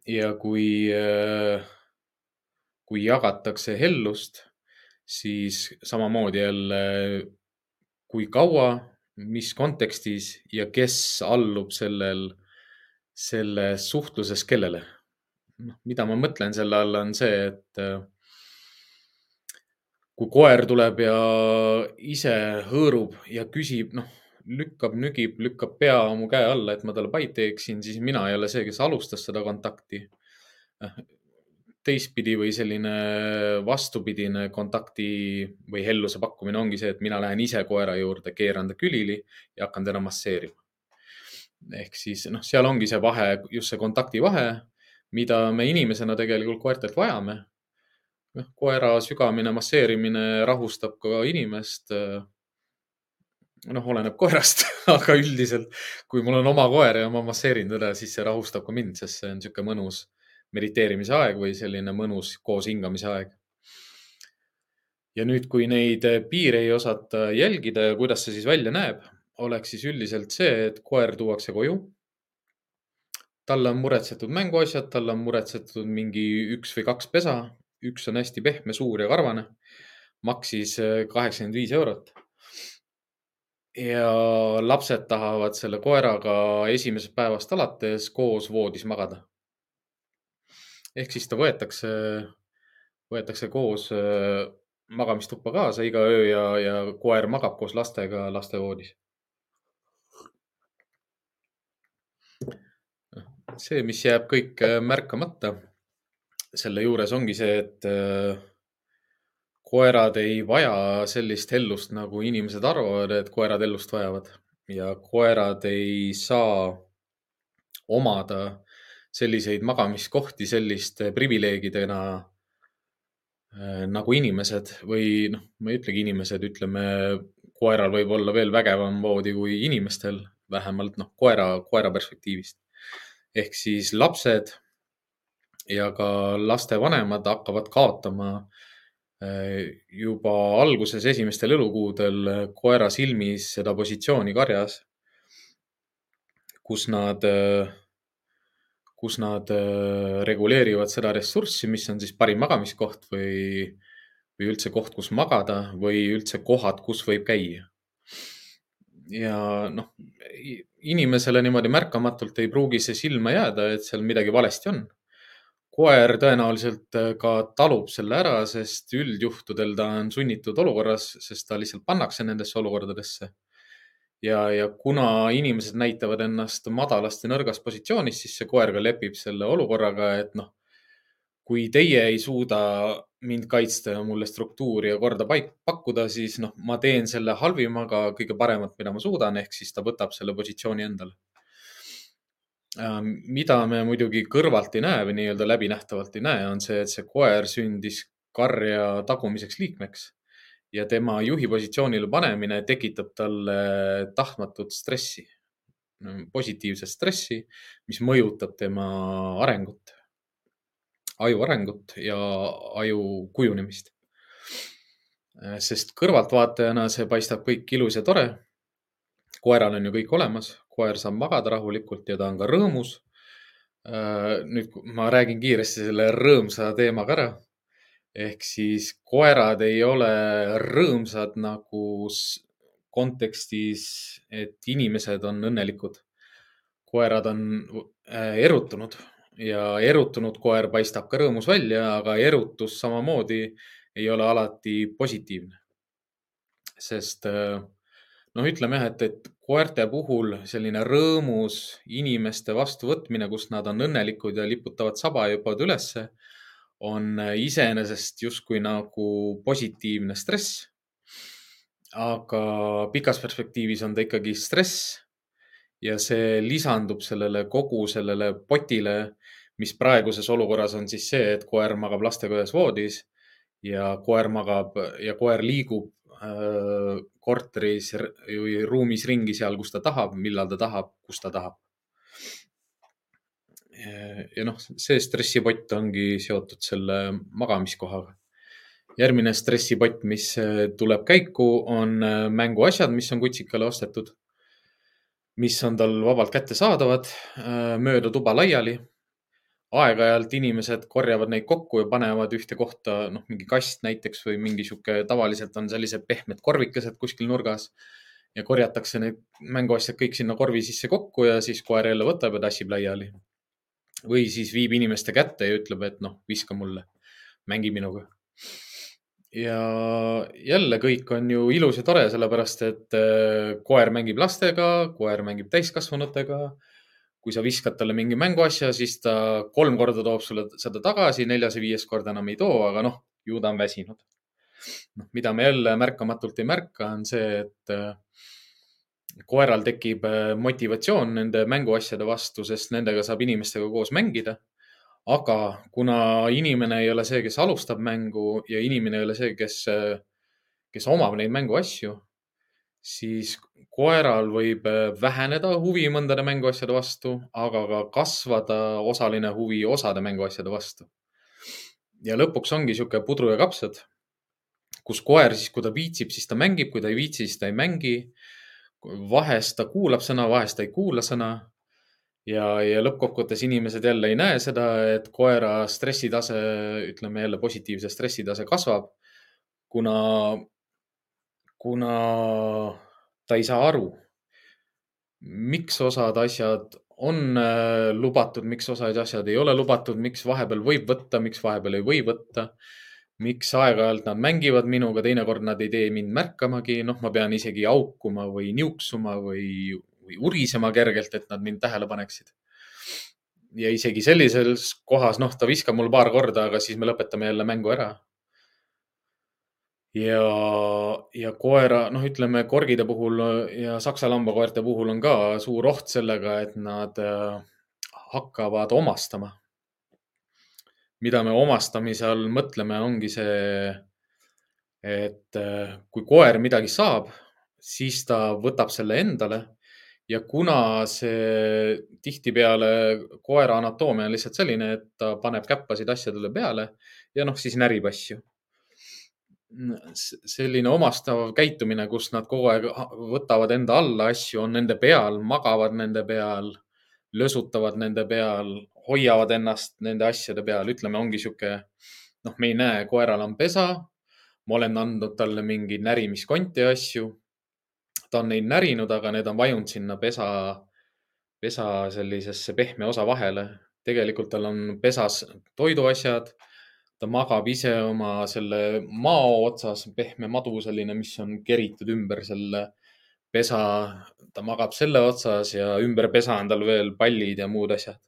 ja kui, äh, kui jagatakse hellust, siis samamoodi jälle, kui kaua mis kontekstis ja kes allub sellel, selles suhtluses kellele. noh, mida ma mõtlen selle all on see, et äh, kui koer tuleb ja ise hõõrub ja küsib, noh, lükkab, nügib, lükkab pea mu käe alla, et ma talle pai teeksin, siis mina ei ole see, kes alustas seda kontakti teistpidi või selline vastupidine kontakti või helluse pakkumine ongi see, et mina lähen ise koera juurde, keeran ta külili ja hakkan teda masseerima. ehk siis noh, seal ongi see vahe, just see kontakti vahe, mida me inimesena tegelikult koertelt vajame. noh, koera sügamine, masseerimine rahustab ka inimest. Noh, oleneb koerast aga üldiselt, kui mul on oma koer ja ma masseerin teda, siis see rahustab ka mind, sest see on niisugune mõnus mediteerimise aeg või selline mõnus koos hingamise aeg. ja nüüd, kui neid piire ei osata jälgida ja kuidas see siis välja näeb, oleks siis üldiselt see, et koer tuuakse koju. talle on muretsetud mänguasjad, talle on muretsetud mingi üks või kaks pesa, üks on hästi pehme, suur ja karvane, maksis kaheksakümmend viis eurot ja lapsed tahavad selle koeraga esimesest päevast alates koos voodis magada ehk siis ta võetakse, võetakse koos äh, magamistuppa kaasa iga öö ja, ja koer magab koos lastega lastevoodis. see, mis jääb kõik äh, märkamata selle juures ongi see, et äh, koerad ei vaja sellist hellust, nagu inimesed arvavad, et koerad hellust vajavad ja koerad ei saa omada selliseid magamiskohti selliste privileegidena äh, nagu inimesed või noh, ma ei ütlegi inimesed, ütleme, koeral võib olla veel vägevam voodi kui inimestel, vähemalt noh, koera, koera perspektiivist. ehk siis lapsed ja ka lastevanemad hakkavad kaotama äh, juba alguses, esimestel elukuudel koera silmis seda positsiooni karjas, kus nad äh, kus nad äh, reguleerivad seda ressurssi, mis on siis parim magamiskoht või, või üldse koht, kus magada või üldse kohad, kus võib käia. ja noh, inimesele niimoodi märkamatult ei pruugi see silma jääda, et seal midagi valesti on. Koer tõenäoliselt äh, ka talub selle ära, sest üldjuhtudel ta on sunnitud olukorras, sest ta lihtsalt pannakse nendesse olukordadesse ja, ja kuna inimesed näitavad ennast madalast ja nõrgast positsioonist, siis see koer ka lepib selle olukorraga, et noh, kui teie ei suuda mind kaitsta ja mulle struktuuri ja korda paik pakkuda, siis noh, ma teen selle halvimaga kõige paremat, mida ma suudan, ehk siis ta võtab selle positsiooni endale. Ähm, mida me muidugi kõrvalt ei näe või nii-öelda läbinähtavalt ei näe, on see, et see koer sündis karja tagumiseks liikmeks ja tema juhi positsioonile panemine tekitab talle tahtmatut stressi, positiivset stressi, mis mõjutab tema arengut, aju arengut ja aju kujunemist. sest kõrvaltvaatajana see paistab kõik ilus ja tore. koeral on ju kõik olemas, koer saab magada rahulikult ja ta on ka rõõmus. nüüd ma räägin kiiresti selle rõõmsa teemaga ära ehk siis koerad ei ole rõõmsad nagu kontekstis, et inimesed on õnnelikud. koerad on äh, erutunud ja erutunud koer paistab ka rõõmus välja, aga erutus samamoodi ei ole alati positiivne. sest äh, noh, ütleme jah, et, et koerte puhul selline rõõmus inimeste vastuvõtmine, kus nad on õnnelikud ja liputavad saba ja hüppavad ülesse on iseenesest justkui nagu positiivne stress. aga pikas perspektiivis on ta ikkagi stress ja see lisandub sellele kogu sellele potile, mis praeguses olukorras on siis see, et koer magab lastega ühes voodis ja koer magab ja koer liigub korteris või ruumis ringi seal, kus ta tahab, millal ta tahab, kus ta tahab ja noh, see stressipott ongi seotud selle magamiskohaga. järgmine stressipott, mis äh, tuleb käiku, on äh, mänguasjad, mis on kutsikale ostetud, mis on tal vabalt kättesaadavad äh, mööda tuba laiali. Aeg-ajalt inimesed korjavad neid kokku ja panevad ühte kohta, noh, mingi kast näiteks või mingi sihuke, tavaliselt on sellised pehmed korvikesed kuskil nurgas ja korjatakse need mänguasjad kõik sinna korvi sisse kokku ja siis koer jälle võtab ja tassib laiali. või siis viib inimeste kätte ja ütleb, et noh, viska mulle, mängi minuga. ja jälle kõik on ju ilus ja tore, sellepärast et äh, koer mängib lastega, koer mängib täiskasvanutega kui sa viskad talle mingi mänguasja, siis ta kolm korda toob sulle seda tagasi, neljas ja viies kord enam ei too, aga noh, ju ta on väsinud. noh, mida me jälle märkamatult ei märka, on see, et äh, koeral tekib äh, motivatsioon nende mänguasjade vastu, sest nendega saab inimestega koos mängida. aga kuna inimene ei ole see, kes alustab mängu ja inimene ei ole see, kes, äh, kes omab neid mänguasju, siis koeral võib väheneda huvi mõndade mänguasjade vastu, aga ka kasvada osaline huvi osade mänguasjade vastu. ja lõpuks ongi niisugune pudru ja kapsad, kus koer siis, kui ta viitsib, siis ta mängib, kui ta ei viitsi, siis ta ei mängi vahest ta kuulab sõna, vahest ta ei kuula sõna. ja, ja lõppkokkuvõttes inimesed jälle ei näe seda, et koera stressitase, ütleme jälle positiivse stressitase kasvab, kuna, kuna ta ei saa aru, miks osad asjad on äh, lubatud, miks osad asjad ei ole lubatud, miks vahepeal võib võtta, miks vahepeal ei või võtta miks aeg-ajalt nad mängivad minuga, teinekord nad ei tee mind märkamagi, noh, ma pean isegi haukuma või niuksuma või, või urisema kergelt, et nad mind tähele paneksid. ja isegi sellises kohas, noh, ta viskab mul paar korda, aga siis me lõpetame jälle mängu ära. Ja, ja koera, noh, ütleme korgide puhul ja saksa lambakoerte puhul on ka suur oht sellega, et nad äh, hakkavad omastama mida me omastamise all mõtleme, ongi see, et äh, kui koer midagi saab, siis ta võtab selle endale ja kuna see tihtipeale koera anatoomia on lihtsalt selline, et ta paneb käppasid asjadele peale ja noh, siis närib asju. Selline omastav käitumine, kus nad kogu aeg võtavad enda alla asju, on nende peal, magavad nende peal, lösutavad nende peal, hoiavad ennast nende asjade peal, ütleme, ongi sihuke, noh, me ei näe, koeral on pesa. ma olen andnud talle mingeid närimiskonti ja asju. ta on neid närinud, aga need on vajunud sinna pesa, pesa sellisesse pehme osa vahele. tegelikult tal on pesas toiduasjad. Ta magab ise oma selle mao otsas, pehme madu selline, mis on keritud ümber selle pesa. ta magab selle otsas ja ümber pesa on tal veel pallid ja muud asjad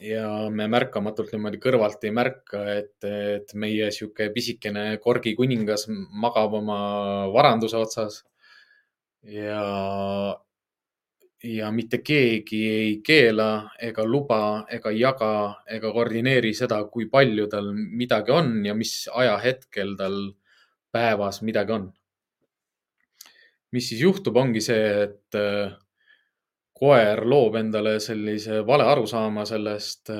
ja me märkamatult niimoodi kõrvalt ei märka, et, et meie sihuke pisikene korgikuningas magab oma varanduse otsas. ja, ja mitte keegi ei keela ega luba ega jaga ega koordineeri seda, kui palju tal midagi on ja mis ajahetkel tal päevas midagi on. mis siis juhtub, ongi see, et koer loob endale sellise vale arusaama sellest,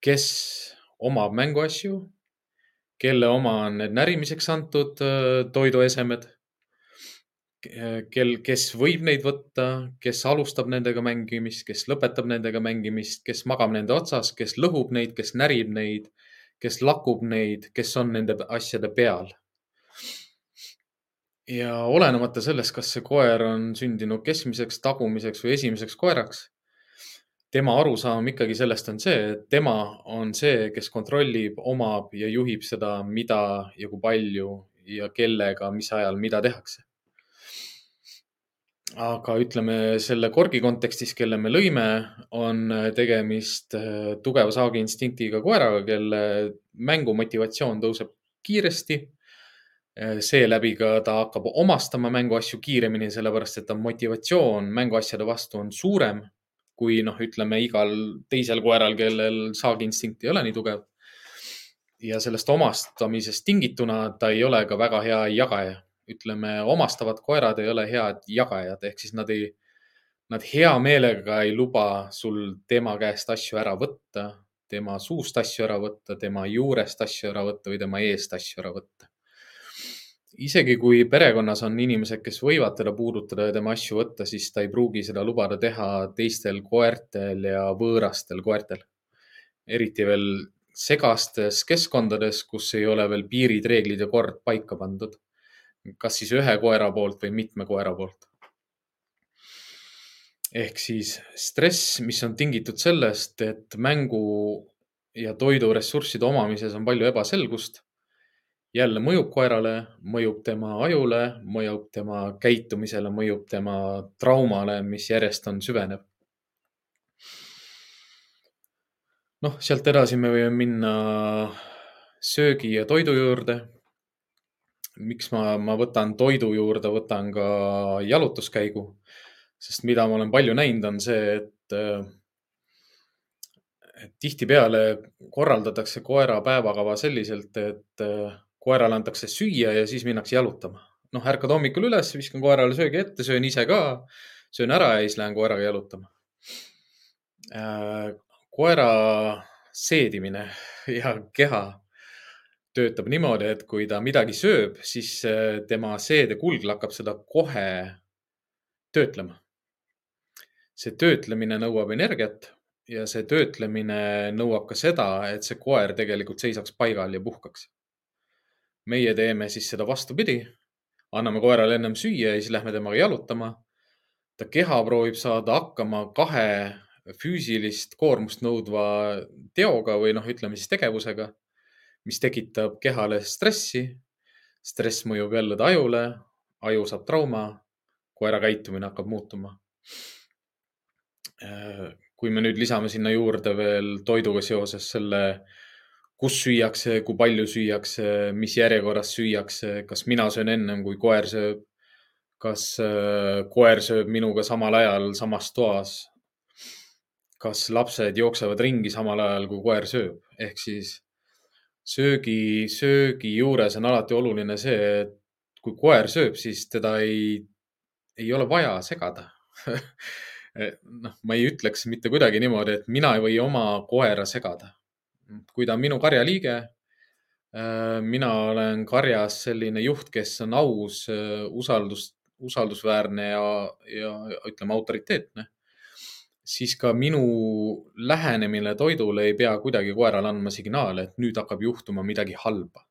kes omab mänguasju, kelle oma on need närimiseks antud äh, toiduesemed, kel, kes võib neid võtta, kes alustab nendega mängimist, kes lõpetab nendega mängimist, kes magab nende otsas, kes lõhub neid, kes närib neid, kes lakub neid, kes on nende asjade peal ja olenemata sellest, kas see koer on sündinud keskmiseks, tagumiseks või esimeseks koeraks, tema arusaam ikkagi sellest on see, et tema on see, kes kontrollib, omab ja juhib seda, mida ja kui palju ja kellega, mis ajal, mida tehakse. Aga ütleme selle korgi kontekstis, kelle me lõime, on tegemist äh, tugeva saagiinstinktiga koeraga, kelle mängumotivatsioon tõuseb kiiresti Äh, seeläbi ka ta hakkab omastama mänguasju kiiremini, sellepärast et ta motivatsioon mänguasjade vastu on suurem kui noh, ütleme igal teisel koeral, kellel saagiinstinkt ei ole nii tugev. ja sellest omastamisest tingituna ta ei ole ka väga hea jagaja. Ütleme, omastavad koerad ei ole head jagajad, ehk siis nad ei, nad hea meelega ei luba sul tema käest asju ära võtta, tema suust asju ära võtta, tema juurest asju ära võtta või tema eest asju ära võtta isegi kui perekonnas on inimesed, kes võivad teda puudutada ja tema asju võtta, siis ta ei pruugi seda lubada teha teistel koertel ja võõrastel koertel. eriti veel segastes keskkondades, kus ei ole veel piirid, reeglid ja kord paika pandud. Kas siis ühe koera poolt või mitme koera poolt. ehk siis stress, mis on tingitud sellest, et mängu ja toiduressursside omamises on palju ebaselgust. jälle mõjub koerale, mõjub tema ajule, mõjub tema käitumisele, mõjub tema traumale, mis järjest on süvenev. noh, sealt edasi me võime minna söögi ja toidu juurde. Miks ma, ma võtan toidu juurde, võtan ka jalutuskäigu, sest mida ma olen palju näinud, on see, et, et tihtipeale korraldatakse koera päevakava selliselt, et koerale antakse süüa ja siis minnakse jalutama. noh, ärkad hommikul üles, viskan koerale söögi ette, söön ise ka, söön ära ja siis lähen koeraga jalutama koera seedimine ja keha töötab niimoodi, et kui ta midagi sööb, siis äh, tema seedekulg hakkab seda kohe töötlema. see töötlemine nõuab energiat ja see töötlemine nõuab ka seda, et see koer tegelikult seisaks paigal ja puhkaks. meie teeme siis seda vastupidi, anname koerale ennem süüa ja siis lähme temaga jalutama. ta keha proovib saada hakkama kahe füüsilist koormust nõudva teoga või noh, ütleme siis tegevusega, mis tekitab kehale stressi. stress mõjub jälle ajule, aju saab trauma, koera käitumine hakkab muutuma. kui me nüüd lisame sinna juurde veel toiduga seoses selle, kus süüakse, kui palju süüakse, mis järjekorras süüakse, kas mina söön ennem kui koer sööb, kas äh, koer sööb minuga samal ajal samas toas kas lapsed jooksevad ringi samal ajal, kui koer sööb, ehk siis söögi, söögi juures on alati oluline see, et kui koer sööb, siis teda ei, ei ole vaja segada noh, ma ei ütleks mitte kuidagi niimoodi, et mina ei või oma koera segada. kui ta on minu karjaliige, äh, mina olen karjas selline juht, kes on aus, äh, usaldus, usaldusväärne ja, ja ütleme autoriteetne siis ka minu lähenemine toidule ei pea kuidagi koerale andma signaale, et nüüd hakkab juhtuma midagi halba.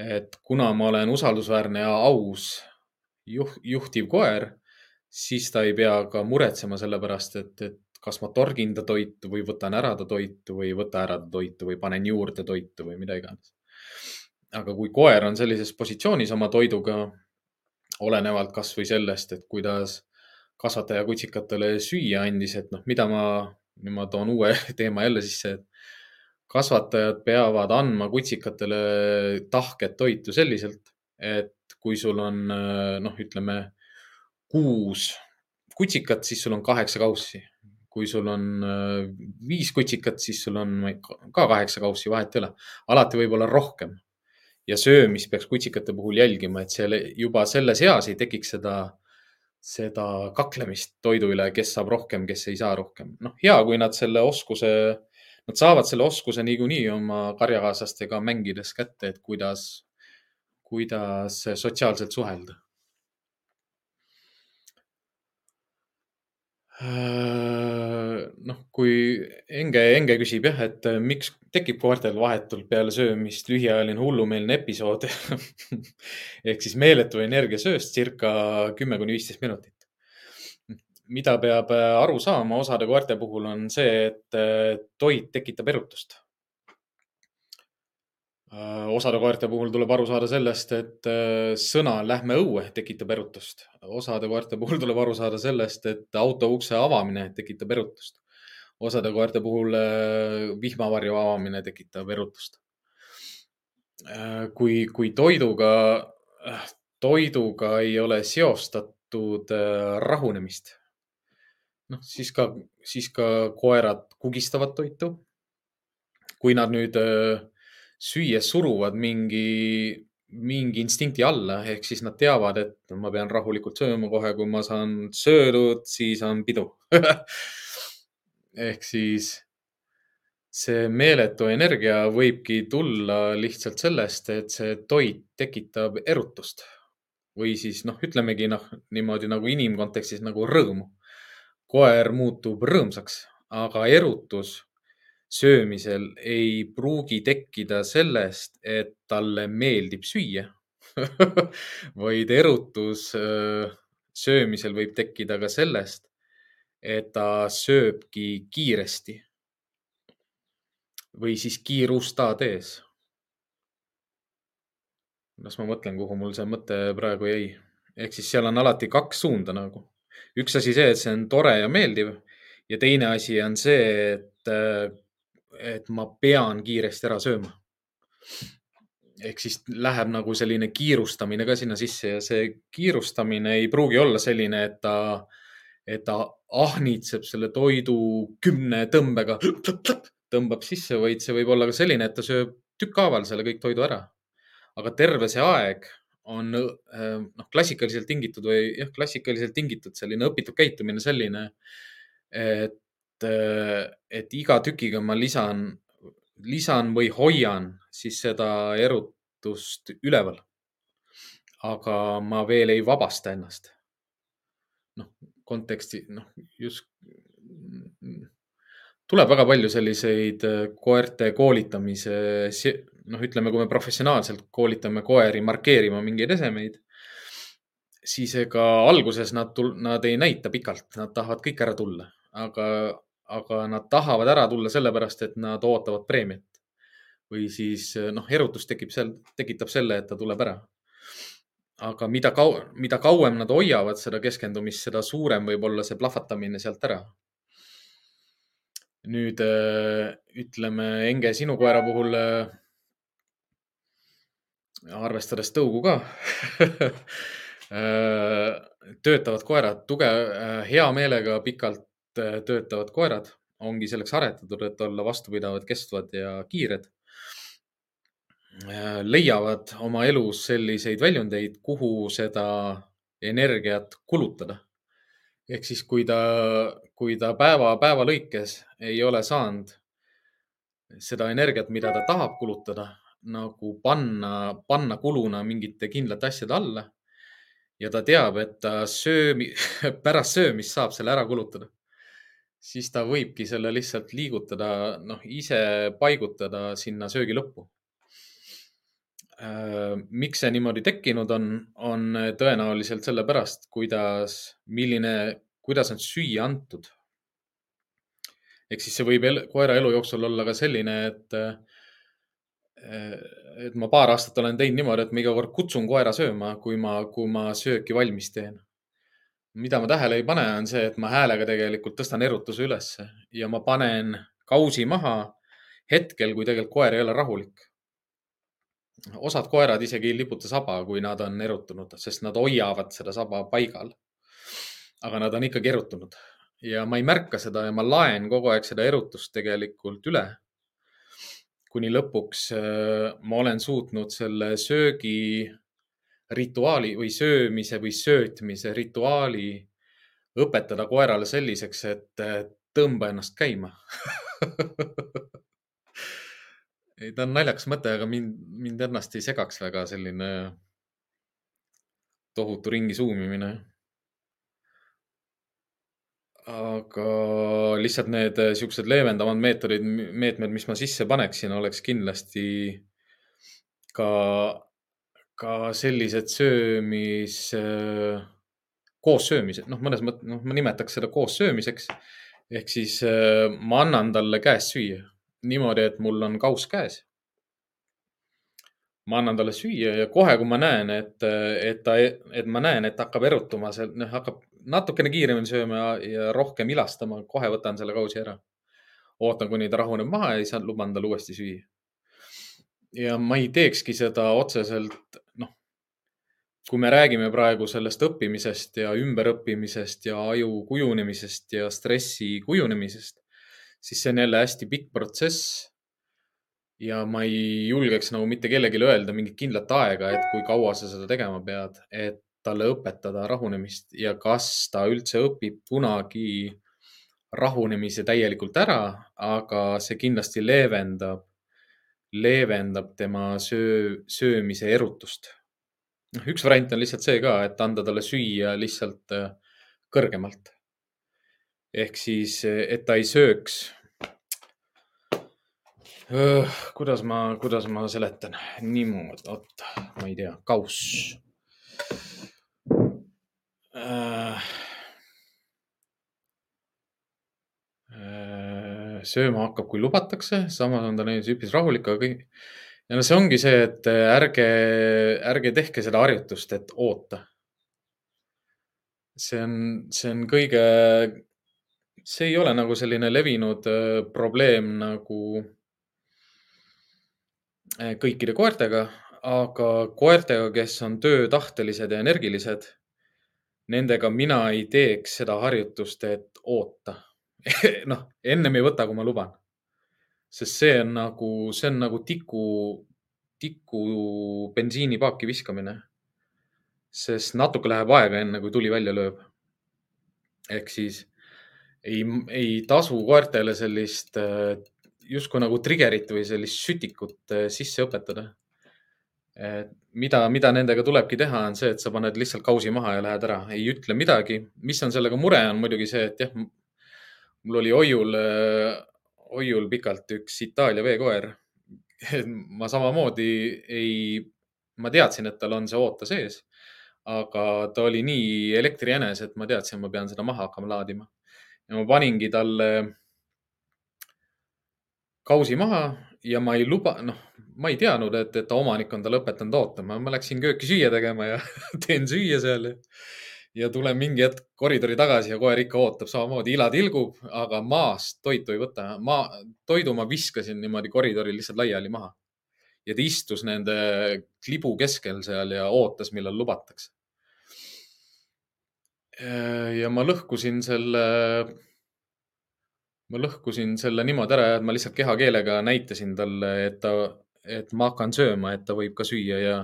et kuna ma olen usaldusväärne ja aus juh, juhtiv koer, siis ta ei pea ka muretsema selle pärast, et, et kas ma torgin ta toitu või võtan ära ta toitu või ei võta ära ta toitu või panen juurde toitu või mida iganes. aga kui koer on sellises positsioonis oma toiduga, olenevalt kasvõi sellest, et kuidas kasvataja kutsikatele süüa andis, et noh, mida ma, nüüd ma toon uue teema jälle sisse, et kasvatajad peavad andma kutsikatele tahket toitu selliselt, et kui sul on noh, ütleme kuus kutsikat, siis sul on kaheksa kaussi. kui sul on viis kutsikat, siis sul on ka kaheksa kaussi, vahet ei ole. alati võib olla rohkem. ja söömist peaks kutsikate puhul jälgima, et selle juba selles eas ei tekiks seda seda kaklemist toidu üle, kes saab rohkem, kes ei saa rohkem. noh, hea, kui nad selle oskuse, nad saavad selle oskuse niikuinii oma karjakaaslastega mängides kätte, et kuidas, kuidas sotsiaalselt suhelda Äh, noh, kui Enge, Enge küsib jah, et miks tekib koertel vahetult peale söömist lühiajaline hullumeelne episood ehk siis meeletu energiasööst circa kümme kuni viisteist minutit. mida peab äh, aru saama osade koerte puhul on see, et toit tekitab erutust Äh, osade koerte puhul tuleb aru saada sellest, et äh, sõna lähme õue tekitab erutust. osade koerte puhul tuleb aru saada sellest, et auto ukse avamine tekitab erutust. Osade koerte puhul äh, vihmavarju avamine tekitab erutust. kui, kui toiduga, toiduga ei ole seostatud rahunemist, noh, siis ka, siis ka koerad kugistavad toitu. kui nad nüüd äh, süües suruvad mingi, mingi instinkti alla, ehk siis nad teavad, et ma pean rahulikult sööma kohe, kui ma saan söödud, siis on pidu ehk siis see meeletu energia võibki tulla lihtsalt sellest, et see toit tekitab erutust või siis noh, ütlemegi noh, niimoodi nagu inimkontekstis nagu rõõmu. koer muutub rõõmsaks, aga erutus söömisel ei pruugi tekkida sellest, et talle meeldib süüa vaid erutus söömisel võib tekkida ka sellest, et ta sööbki kiiresti või siis kiirustad ees. las ma mõtlen, kuhu mul see mõte praegu jäi. ehk siis seal on alati kaks suunda nagu. üks asi see, et see on tore ja meeldiv ja teine asi on see, et, et ma pean kiiresti ära sööma. ehk siis läheb nagu selline kiirustamine ka sinna sisse ja see kiirustamine ei pruugi olla selline, et ta, et ta ahnitseb selle toidu kümne tõmbega tõmbab sisse, vaid see võib olla ka selline, et ta sööb tükkhaaval selle kõik toidu ära. aga terve see aeg on äh, noh, klassikaliselt tingitud või jah, klassikaliselt tingitud selline õpitud käitumine selline, et, äh, et iga tükiga ma lisan, lisan või hoian siis seda erutust üleval. aga ma veel ei vabasta ennast. noh, konteksti, noh, just tuleb väga palju selliseid äh, koerte koolitamise, noh, ütleme, kui me professionaalselt koolitame koeri markeerima mingeid esemeid, siis ega alguses nad, nad ei näita pikalt, nad tahavad kõik ära tulla, aga, aga nad tahavad ära tulla sellepärast, et nad ootavad preemiat. või siis noh, erutus tekib seal, tekitab selle, et ta tuleb ära. Aga mida kau-, mida kauem nad hoiavad seda keskendumist, seda suurem võib olla see plahvatamine sealt ära nüüd äh, ütleme, Enge, sinu koera puhul äh, arvestades tõugu ka äh, töötavad koerad, tugev, hea meelega pikalt töötavad koerad ongi selleks aretatud, et olla vastupidavad, kestvad ja kiired. Leiavad oma elus selliseid väljundeid, kuhu seda energiat kulutada ehk siis, kui ta, kui ta päeva, päeva lõikes ei ole saanud seda energiat, mida ta tahab kulutada, nagu panna, panna kuluna mingite kindlate asjade alla. ja ta teab, et ta söömi, pärast söömist saab selle ära kulutada. siis ta võibki selle lihtsalt liigutada, noh, ise paigutada sinna söögi lõppu miks see niimoodi tekkinud on, on tõenäoliselt sellepärast, kuidas, milline, kuidas on süüa antud. ehk siis see võib el, koera elu jooksul olla ka selline, et, äh, et ma paar aastat olen teinud niimoodi, et ma iga kord kutsun koera sööma, kui ma, kui ma sööki valmis teen. mida ma tähele ei pane, on see, et ma häälega tegelikult tõstan erutuse ülesse ja ma panen kausi maha hetkel, kui tegelikult koer ei ole rahulik osad koerad isegi ei liputa saba, kui nad on erutunud, sest nad hoiavad seda saba paigal. aga nad on ikkagi erutunud ja ma ei märka seda ja ma laen kogu aeg seda erutust tegelikult üle. kuni lõpuks äh, ma olen suutnud selle söögi rituaali või söömise või söötmise rituaali õpetada koerale selliseks, et tõmba ennast käima ei, ta on naljakas mõte, aga mind, mind ennast ei segaks väga selline tohutu ringi suumimine. aga lihtsalt need siuksed leevendavad meetodid, meetmed, mis ma sisse paneksin, oleks kindlasti ka, ka sellised söömis, koossöömised, noh, mõnes mõttes, noh, ma nimetaks seda koossöömiseks. ehk siis ma annan talle käest süüa niimoodi, et mul on kauss käes. ma annan talle süüa ja kohe, kui ma näen, et, et ta, et ma näen, et hakkab erutuma, see noh, hakkab natukene kiiremini sööma ja, ja rohkem ilastama, kohe võtan selle kausi ära. ootan, kuni ta rahuneb maha ja siis luban tal uuesti süüa. ja ma ei teekski seda otseselt, noh, kui me räägime praegu sellest õppimisest ja ümberõppimisest ja aju kujunemisest ja stressi kujunemisest, siis see on jälle hästi pikk protsess. ja ma ei julgeks nagu mitte kellelegi öelda mingit kindlat aega, et kui kaua sa seda tegema pead, et talle õpetada rahunemist ja kas ta üldse õpib kunagi rahunemise täielikult ära, aga see kindlasti leevendab, leevendab tema söö, söömise erutust. noh, üks variant on lihtsalt see ka, et anda talle süüa lihtsalt äh, kõrgemalt ehk siis, et ta ei sööks kuidas ma, kuidas ma seletan niimoodi, oot, ma ei tea, kauss äh,. sööma hakkab, kui lubatakse, samas on ta näiteks üpris rahulik, aga kõik. ja no see ongi see, et ärge, ärge tehke seda harjutust, et oota. see on, see on kõige, see ei ole nagu selline levinud probleem nagu kõikide koertega, aga koertega, kes on töötahtelised ja energilised, nendega mina ei teeks seda harjutust, et oota noh, ennem ei võta, kui ma luban. sest see on nagu, see on nagu tiku, tiku bensiinipaaki viskamine. sest natuke läheb aega, enne kui tuli välja lööb. ehk siis ei, ei tasu koertele sellist justkui nagu trigger'it või sellist sütikut sisse õpetada. mida, mida nendega tulebki teha, on see, et sa paned lihtsalt kausi maha ja lähed ära, ei ütle midagi. mis on sellega mure, on muidugi see, et jah, mul oli Oiul, Oiul pikalt üks Itaalia veekoer. ma samamoodi ei, ma teadsin, et tal on see oota sees, aga ta oli nii elektriänes, et ma teadsin, ma pean seda maha hakkama laadima. Ja ma paningi talle kausi maha ja ma ei luba, noh, ma ei teadnud, et, et ta omanik on talle õpetanud ootama. ma läksin kööki süüa tegema ja teen süüa seal ja tulen mingi hetk koridori tagasi ja koer ikka ootab samamoodi, ila tilgub, aga maast toitu ei võta. ma, toidu ma viskasin niimoodi koridoril lihtsalt laiali maha. ja ta istus nende klibu keskel seal ja ootas, millal lubatakse. Ja ma lõhkusin selle, ma lõhkusin selle niimoodi ära, et ma lihtsalt kehakeelega näitasin talle, et ta, et ma hakkan sööma, et ta võib ka süüa ja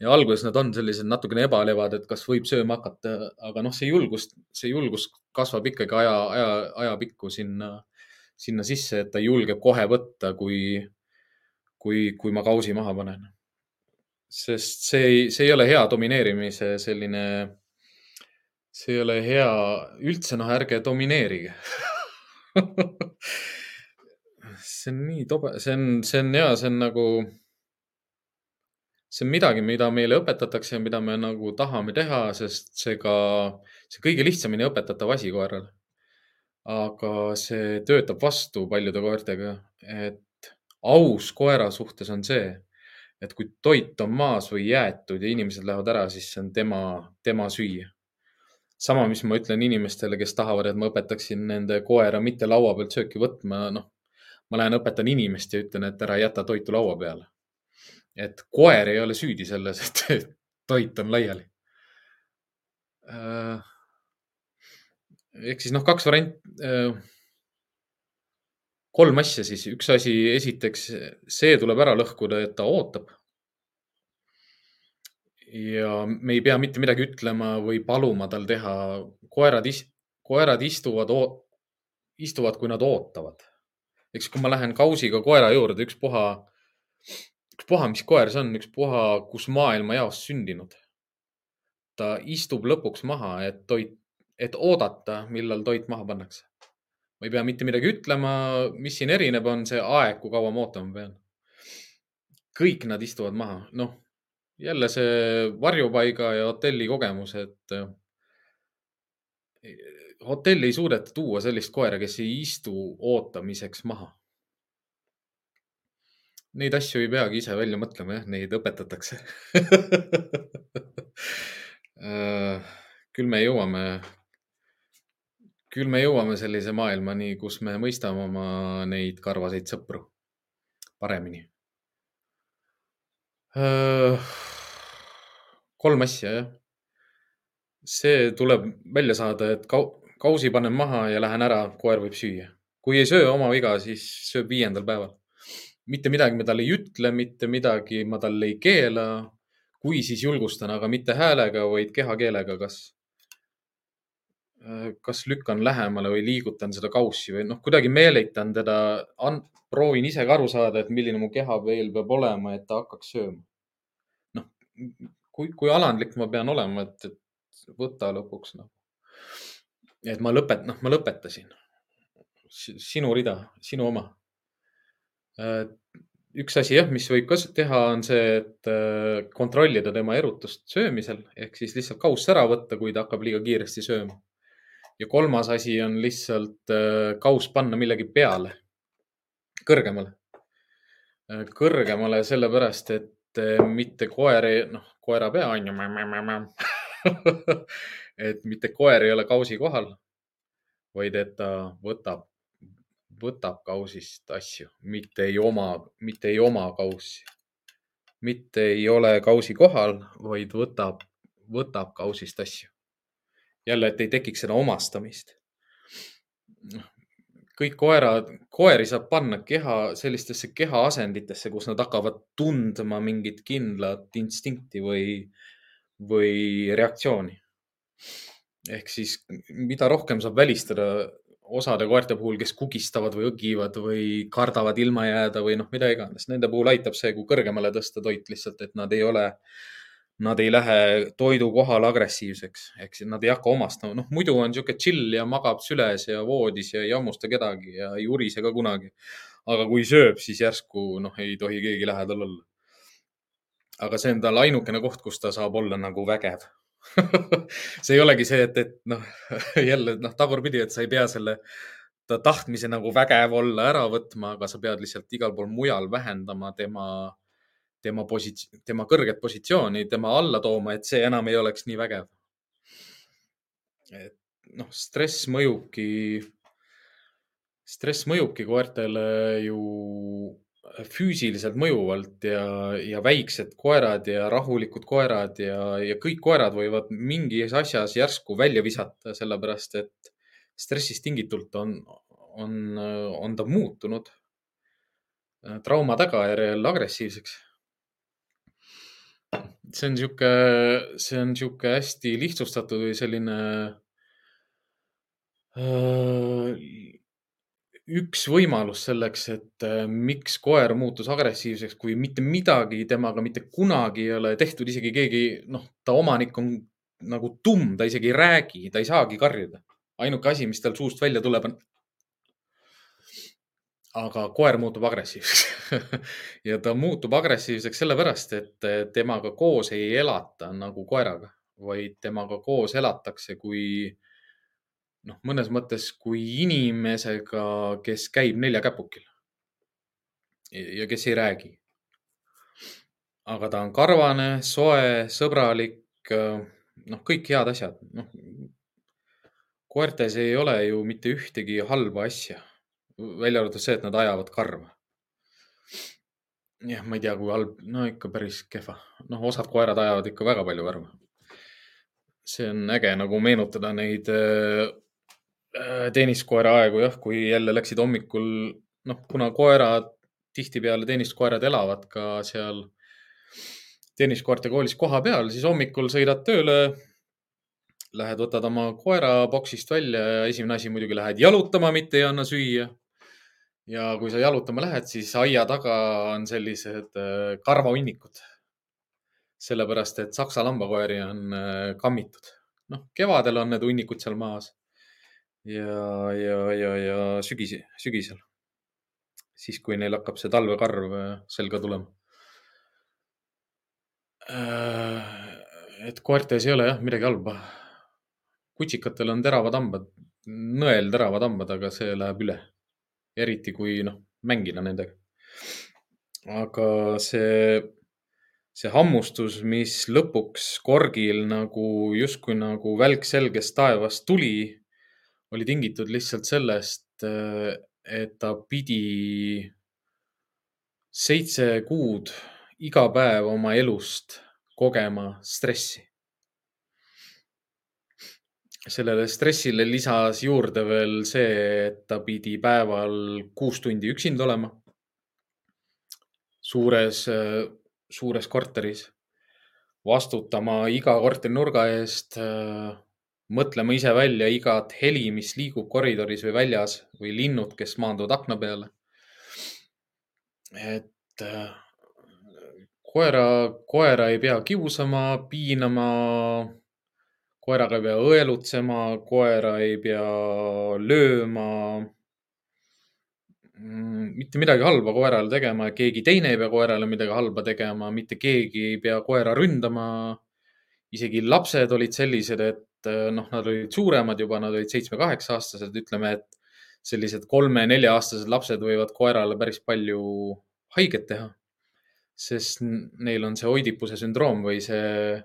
ja alguses nad on sellised natukene ebalevad, et kas võib sööma hakata, aga noh, see julgus, see julgus kasvab ikkagi aja, aja, ajapikku sinna, sinna sisse, et ta julgeb kohe võtta, kui, kui, kui ma kausi maha panen. sest see ei, see ei ole hea domineerimise selline, see ei ole hea, üldse noh, ärge domineerige see on nii tobe, see on, see on hea, see on nagu see on midagi, mida meile õpetatakse ja mida me nagu tahame teha, sest see ka, see kõige lihtsamini õpetatav asi koerale. aga see töötab vastu paljude koertega, et aus koera suhtes on see, et kui toit on maas või jäetud ja inimesed lähevad ära, siis see on tema, tema süüa. Sama, mis ma ütlen inimestele, kes tahavad, et ma õpetaksin nende koera mitte laua pealt sööki võtma, noh, ma lähen õpetan inimest ja ütlen, et ära jäta toitu laua peale et koer ei ole süüdi selles, et toit on laiali. Äh, ehk siis noh, kaks varianti. Äh, kolm asja siis, üks asi, esiteks see tuleb ära lõhkuda, et ta ootab. Ja me ei pea mitte midagi ütlema või paluma tal teha. koerad, koerad istuvad, istuvad, kui nad ootavad. eks kui ma lähen kausiga koera juurde, ükspuha ükspuha, mis koer see on, ükspuha, kus maailmajaos sündinud. ta istub lõpuks maha, et toit, et oodata, millal toit maha pannakse. ma ei pea mitte midagi ütlema, mis siin erineb, on see aeg, kui kaua ma ootama pean. kõik nad istuvad maha, noh, jälle see varjupaiga ja hotelli kogemus, et eh, hotelli ei suudeta tuua sellist koera, kes ei istu ootamiseks maha neid asju ei peagi ise välja mõtlema, jah, neid õpetatakse äh, küll me jõuame, küll me jõuame sellise maailmani, kus me mõistame oma neid karvaseid sõpru paremini. Äh, kolm asja, jah. see tuleb välja saada, et kausi panen maha ja lähen ära, koer võib süüa. kui ei söö oma viga, siis sööb viiendal päeval mitte midagi ma talle ei ütle, mitte midagi ma talle ei keela. kui, siis julgustan, aga mitte häälega, vaid kehakeelega, kas, kas lükkan lähemale või liigutan seda kaussi või noh, kuidagi meelitan teda, proovin ise ka aru saada, et milline mu kehaveel peab olema, et ta hakkaks sööma. noh, kui, kui alandlik ma pean olema, et, et võta lõpuks noh. et ma lõpet-, noh, ma lõpetasin. sinu rida, sinu oma Äh, üks asi jah, mis võib ka teha, on see, et äh, kontrollida tema erutust söömisel ehk siis lihtsalt kauss ära võtta, kui ta hakkab liiga kiiresti sööma. Ja kolmas asi on lihtsalt äh, kauss panna millegi peale, kõrgemale. kõrgemale sellepärast, et mitte koer ei, noh, koera pea on ju et mitte koer ei ole kausi kohal, vaid et ta võtab võtab kausist asju, mitte ei oma, mitte ei oma kaussi. mitte ei ole kausi kohal, vaid võtab, võtab kausist asju. Jälle, et ei tekiks seda omastamist. kõik koerad, koeri saab panna keha, sellistesse kehaasenditesse, kus nad hakkavad tundma mingit kindlat instinkti või, või reaktsiooni. ehk siis, mida rohkem saab välistada osade koerte puhul, kes kugistavad või õgivad või kardavad ilma jääda või noh, mida iganes. Nende puhul aitab see, kui kõrgemale tõsta toit lihtsalt, et nad ei ole, nad ei lähe toidu kohal agressiivseks, ehk siis nad ei hakka omastama. noh, muidu on niisugune chill ja magab süles ja voodis ja ei hammusta kedagi ja ei urise ka kunagi. aga kui sööb, siis järsku noh, ei tohi keegi lähedal olla. aga see on tal ainukene koht, kus ta saab olla nagu vägev see ei olegi see, et, et noh, jälle noh, tagurpidi, et sa ei pea selle ta tahtmise nagu vägev olla ära võtma, aga sa pead lihtsalt igal pool mujal vähendama tema, tema posits-, tema kõrget positsiooni, tema alla tooma, et see enam ei oleks nii vägev. et noh, stress mõjubki, stress mõjubki koertele ju füüsiliselt mõjuvalt ja, ja väiksed koerad ja rahulikud koerad ja, ja kõik koerad võivad mingis asjas järsku välja visata, sellepärast et stressist tingitult on, on, on ta muutunud trauma tagajärjel agressiivseks. See on sihuke, see on sihuke hästi lihtsustatud või selline äh, üks võimalus selleks, et äh, miks koer muutus agressiivseks, kui mitte midagi temaga mitte kunagi ei ole tehtud, isegi keegi, noh, ta omanik on nagu tumm, ta isegi ei räägi, ta ei saagi karjuda. ainuke asi, mis tal suust välja tuleb, on. Aga koer muutub agressiivseks ja ta muutub agressiivseks sellepärast, et temaga koos ei elata nagu koeraga, vaid temaga koos elatakse kui noh, mõnes mõttes kui inimesega, kes käib neljakäpukil ja kes ei räägi. aga ta on karvane, soe, sõbralik, noh, kõik head asjad, noh. koertes ei ole ju mitte ühtegi halba asja, välja arvatud see, et nad ajavad karva. jah, ma ei tea, kui halb, no ikka päris kehva, noh, osad koerad ajavad ikka väga palju karva. see on äge nagu meenutada neid Äh, tenniskoera aegu jah, kui jälle läksid hommikul, noh, kuna koerad, tihtipeale tenniskoerad elavad ka seal tenniskoerte koolis koha peal, siis hommikul sõidad tööle. Lähed, võtad oma koera boksist välja ja esimene asi muidugi lähed jalutama, mitte ei anna süüa. Ja kui sa jalutama lähed, siis aia taga on sellised äh, karvahunnikud. sellepärast, et saksa lambakoeri on äh, kammitud. noh, kevadel on need hunnikud seal maas ja, ja, ja, ja sügis, sügisel. siis, kui neil hakkab see talvekarv äh, selga tulema. Et koertes ei ole jah midagi halba. kutsikatel on teravad hambad, nõelteravad hambad, aga see läheb üle. Eriti kui noh, mängida nendega. aga see, see hammustus, mis lõpuks korgil nagu justkui nagu välk selgest taevast tuli oli tingitud lihtsalt sellest, et ta pidi seitse kuud iga päev oma elust kogema stressi. Sellele stressile lisas juurde veel see, et ta pidi päeval kuus tundi üksinda olema. suures, äh, suures korteris, vastutama iga korterinurga eest äh, mõtlema ise välja igat heli, mis liigub koridoris või väljas või linnud, kes maanduvad akna peale. et äh, koera, koera ei pea kiusama, piinama. Koeraga ei pea õelutsema, koera ei pea lööma. mm, mitte midagi halba koerale tegema, keegi teine ei pea koerale midagi halba tegema, mitte keegi ei pea koera ründama. isegi lapsed olid sellised, et noh, nad olid suuremad juba, nad olid seitsme-kaheksa aastased, ütleme, et sellised kolme-nelja-aastased lapsed võivad koerale päris palju haiget teha. sest neil on see oidipuse sündroom või see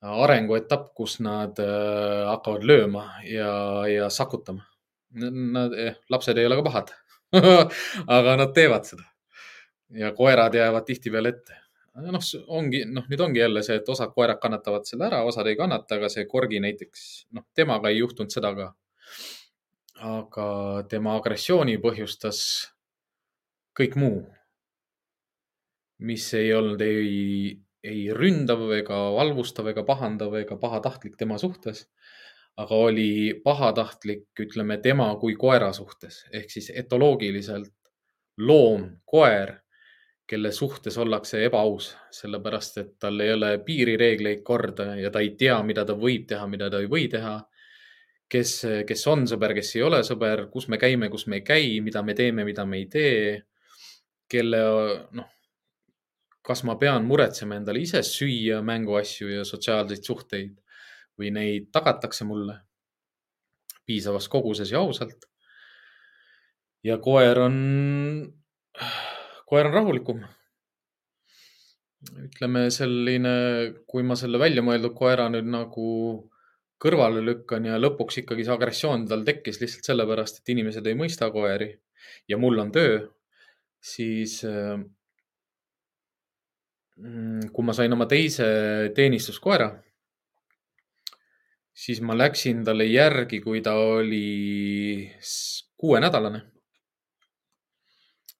arenguetapp, kus nad äh, hakkavad lööma ja, ja sakutama. Nad, eh, lapsed ei ole ka pahad aga nad teevad seda. ja koerad jäävad tihtipeale ette. noh, ongi, noh, nüüd ongi jälle see, et osad koerad kannatavad selle ära, osad ei kannata, aga see korgi näiteks, noh, temaga ei juhtunud seda ka aga tema agressiooni põhjustas kõik muu, mis ei olnud ei, ei ründav ega valvustav ega pahandav ega pahatahtlik tema suhtes, aga oli pahatahtlik, ütleme tema kui koera suhtes ehk siis etoloogiliselt loom, koer, kelle suhtes ollakse ebaaus, sellepärast et tal ei ole piirireegleid korda ja ta ei tea, mida ta võib teha, mida ta ei või teha kes, kes on sõber, kes ei ole sõber, kus me käime, kus me ei käi, mida me teeme, mida me ei tee. kelle, noh, kas ma pean muretsema endale ise süüa, mänguasju ja sotsiaalseid suhteid või neid tagatakse mulle piisavas koguses ja ausalt. ja koer on, koer on rahulikum ütleme selline, kui ma selle väljamõeldud koera nüüd nagu kõrvale lükkan ja lõpuks ikkagi see agressioon tal tekkis lihtsalt sellepärast, et inimesed ei mõista koeri ja mul on töö, siis äh, kui ma sain oma teise teenistuskoera, siis ma läksin talle järgi, kui ta oli kuuenädalane.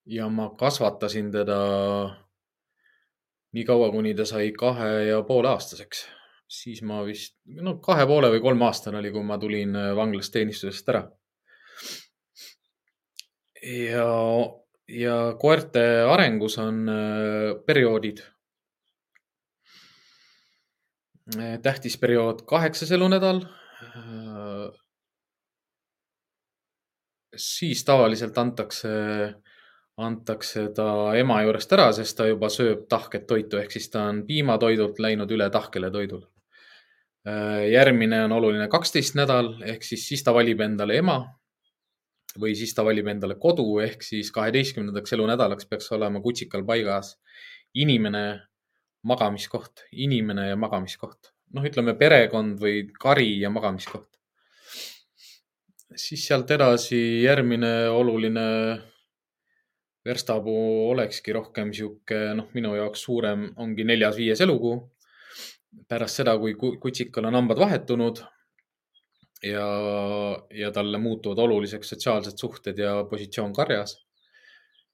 ja ma kasvatasin teda nii kaua, kuni ta sai kahe ja poole aastaseks siis ma vist, no kahe poole või kolme aastane oli, kui ma tulin äh, vanglast teenistusest ära. ja, ja koerte arengus on äh, perioodid. Äh, tähtis periood kaheksas elunädal. siis tavaliselt antakse, antakse ta ema juurest ära, sest ta juba sööb tahket toitu, ehk siis ta on piimatoidult läinud üle tahkele toidule Äh, järgmine on oluline kaksteist nädal ehk siis, siis ta valib endale ema või siis ta valib endale kodu ehk siis kaheteistkümnendaks elunädalaks peaks olema kutsikal paigas inimene, magamiskoht, inimene ja magamiskoht. noh, ütleme perekond või kari ja magamiskoht. siis sealt edasi järgmine oluline verstapuu olekski rohkem sihuke, noh, minu jaoks suurem ongi neljas-viies elukuu pärast seda, kui kutsikal on hambad vahetunud ja, ja talle muutuvad oluliseks sotsiaalsed suhted ja positsioon karjas.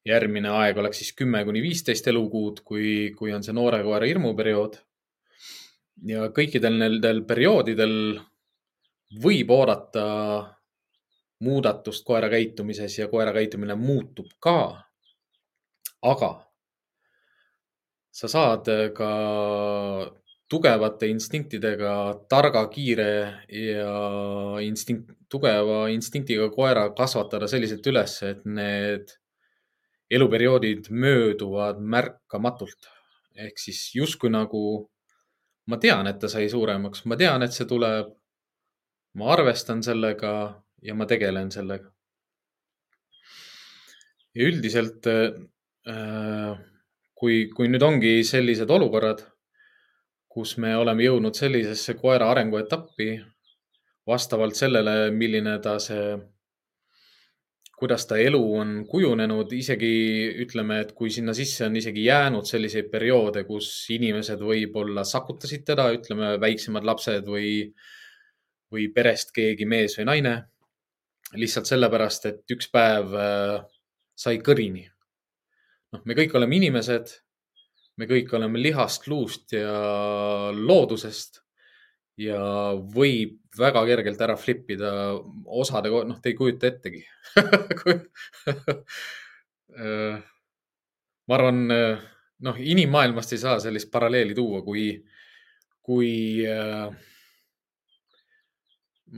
Järgmine aeg oleks siis kümme kuni viisteist elukuud, kui, kui on see noore koera hirmuperiood. ja kõikidel nendel perioodidel võib oodata muudatust koera käitumises ja koera käitumine muutub ka. aga sa saad ka tugevate instinktidega targa, kiire ja instinkt, tugeva instinktiga koera kasvatada selliselt üles, et need eluperioodid mööduvad märkamatult. ehk siis justkui nagu ma tean, et ta sai suuremaks, ma tean, et see tuleb. ma arvestan sellega ja ma tegelen sellega. ja üldiselt, äh, kui, kui nüüd ongi sellised olukorrad kus me oleme jõudnud sellisesse koera arenguetappi vastavalt sellele, milline ta see, kuidas ta elu on kujunenud, isegi ütleme, et kui sinna sisse on isegi jäänud selliseid perioode, kus inimesed võib-olla sakutasid teda, ütleme väiksemad lapsed või, või perest keegi mees või naine. lihtsalt sellepärast, et üks päev äh, sai kõrini. noh, me kõik oleme inimesed me kõik oleme lihast, luust ja loodusest ja võib väga kergelt ära flip ida osade, noh, te ei kujuta ettegi. Äh, ma arvan, noh, inimmaailmast ei saa sellist paralleeli tuua, kui, kui äh,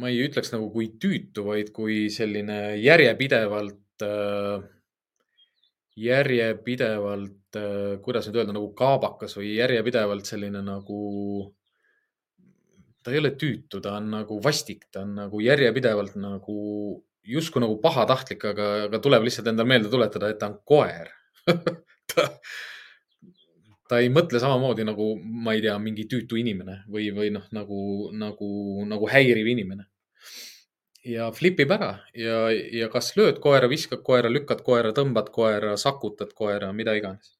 ma ei ütleks nagu kui tüütu, vaid kui selline järjepidevalt äh, järjepidevalt, kuidas nüüd öelda, nagu kaabakas või järjepidevalt selline nagu, ta ei ole tüütu, ta on nagu vastik, ta on nagu järjepidevalt nagu justkui nagu pahatahtlik, aga, aga tuleb lihtsalt endale meelde tuletada, et ta on koer ta, ta ei mõtle samamoodi nagu, ma ei tea, mingi tüütu inimene või, või noh, nagu, nagu, nagu häiriv inimene ja flipib ära ja, ja kas lööd koera, viskad koera, lükkad koera, tõmbad koera, sakutad koera, mida iganes.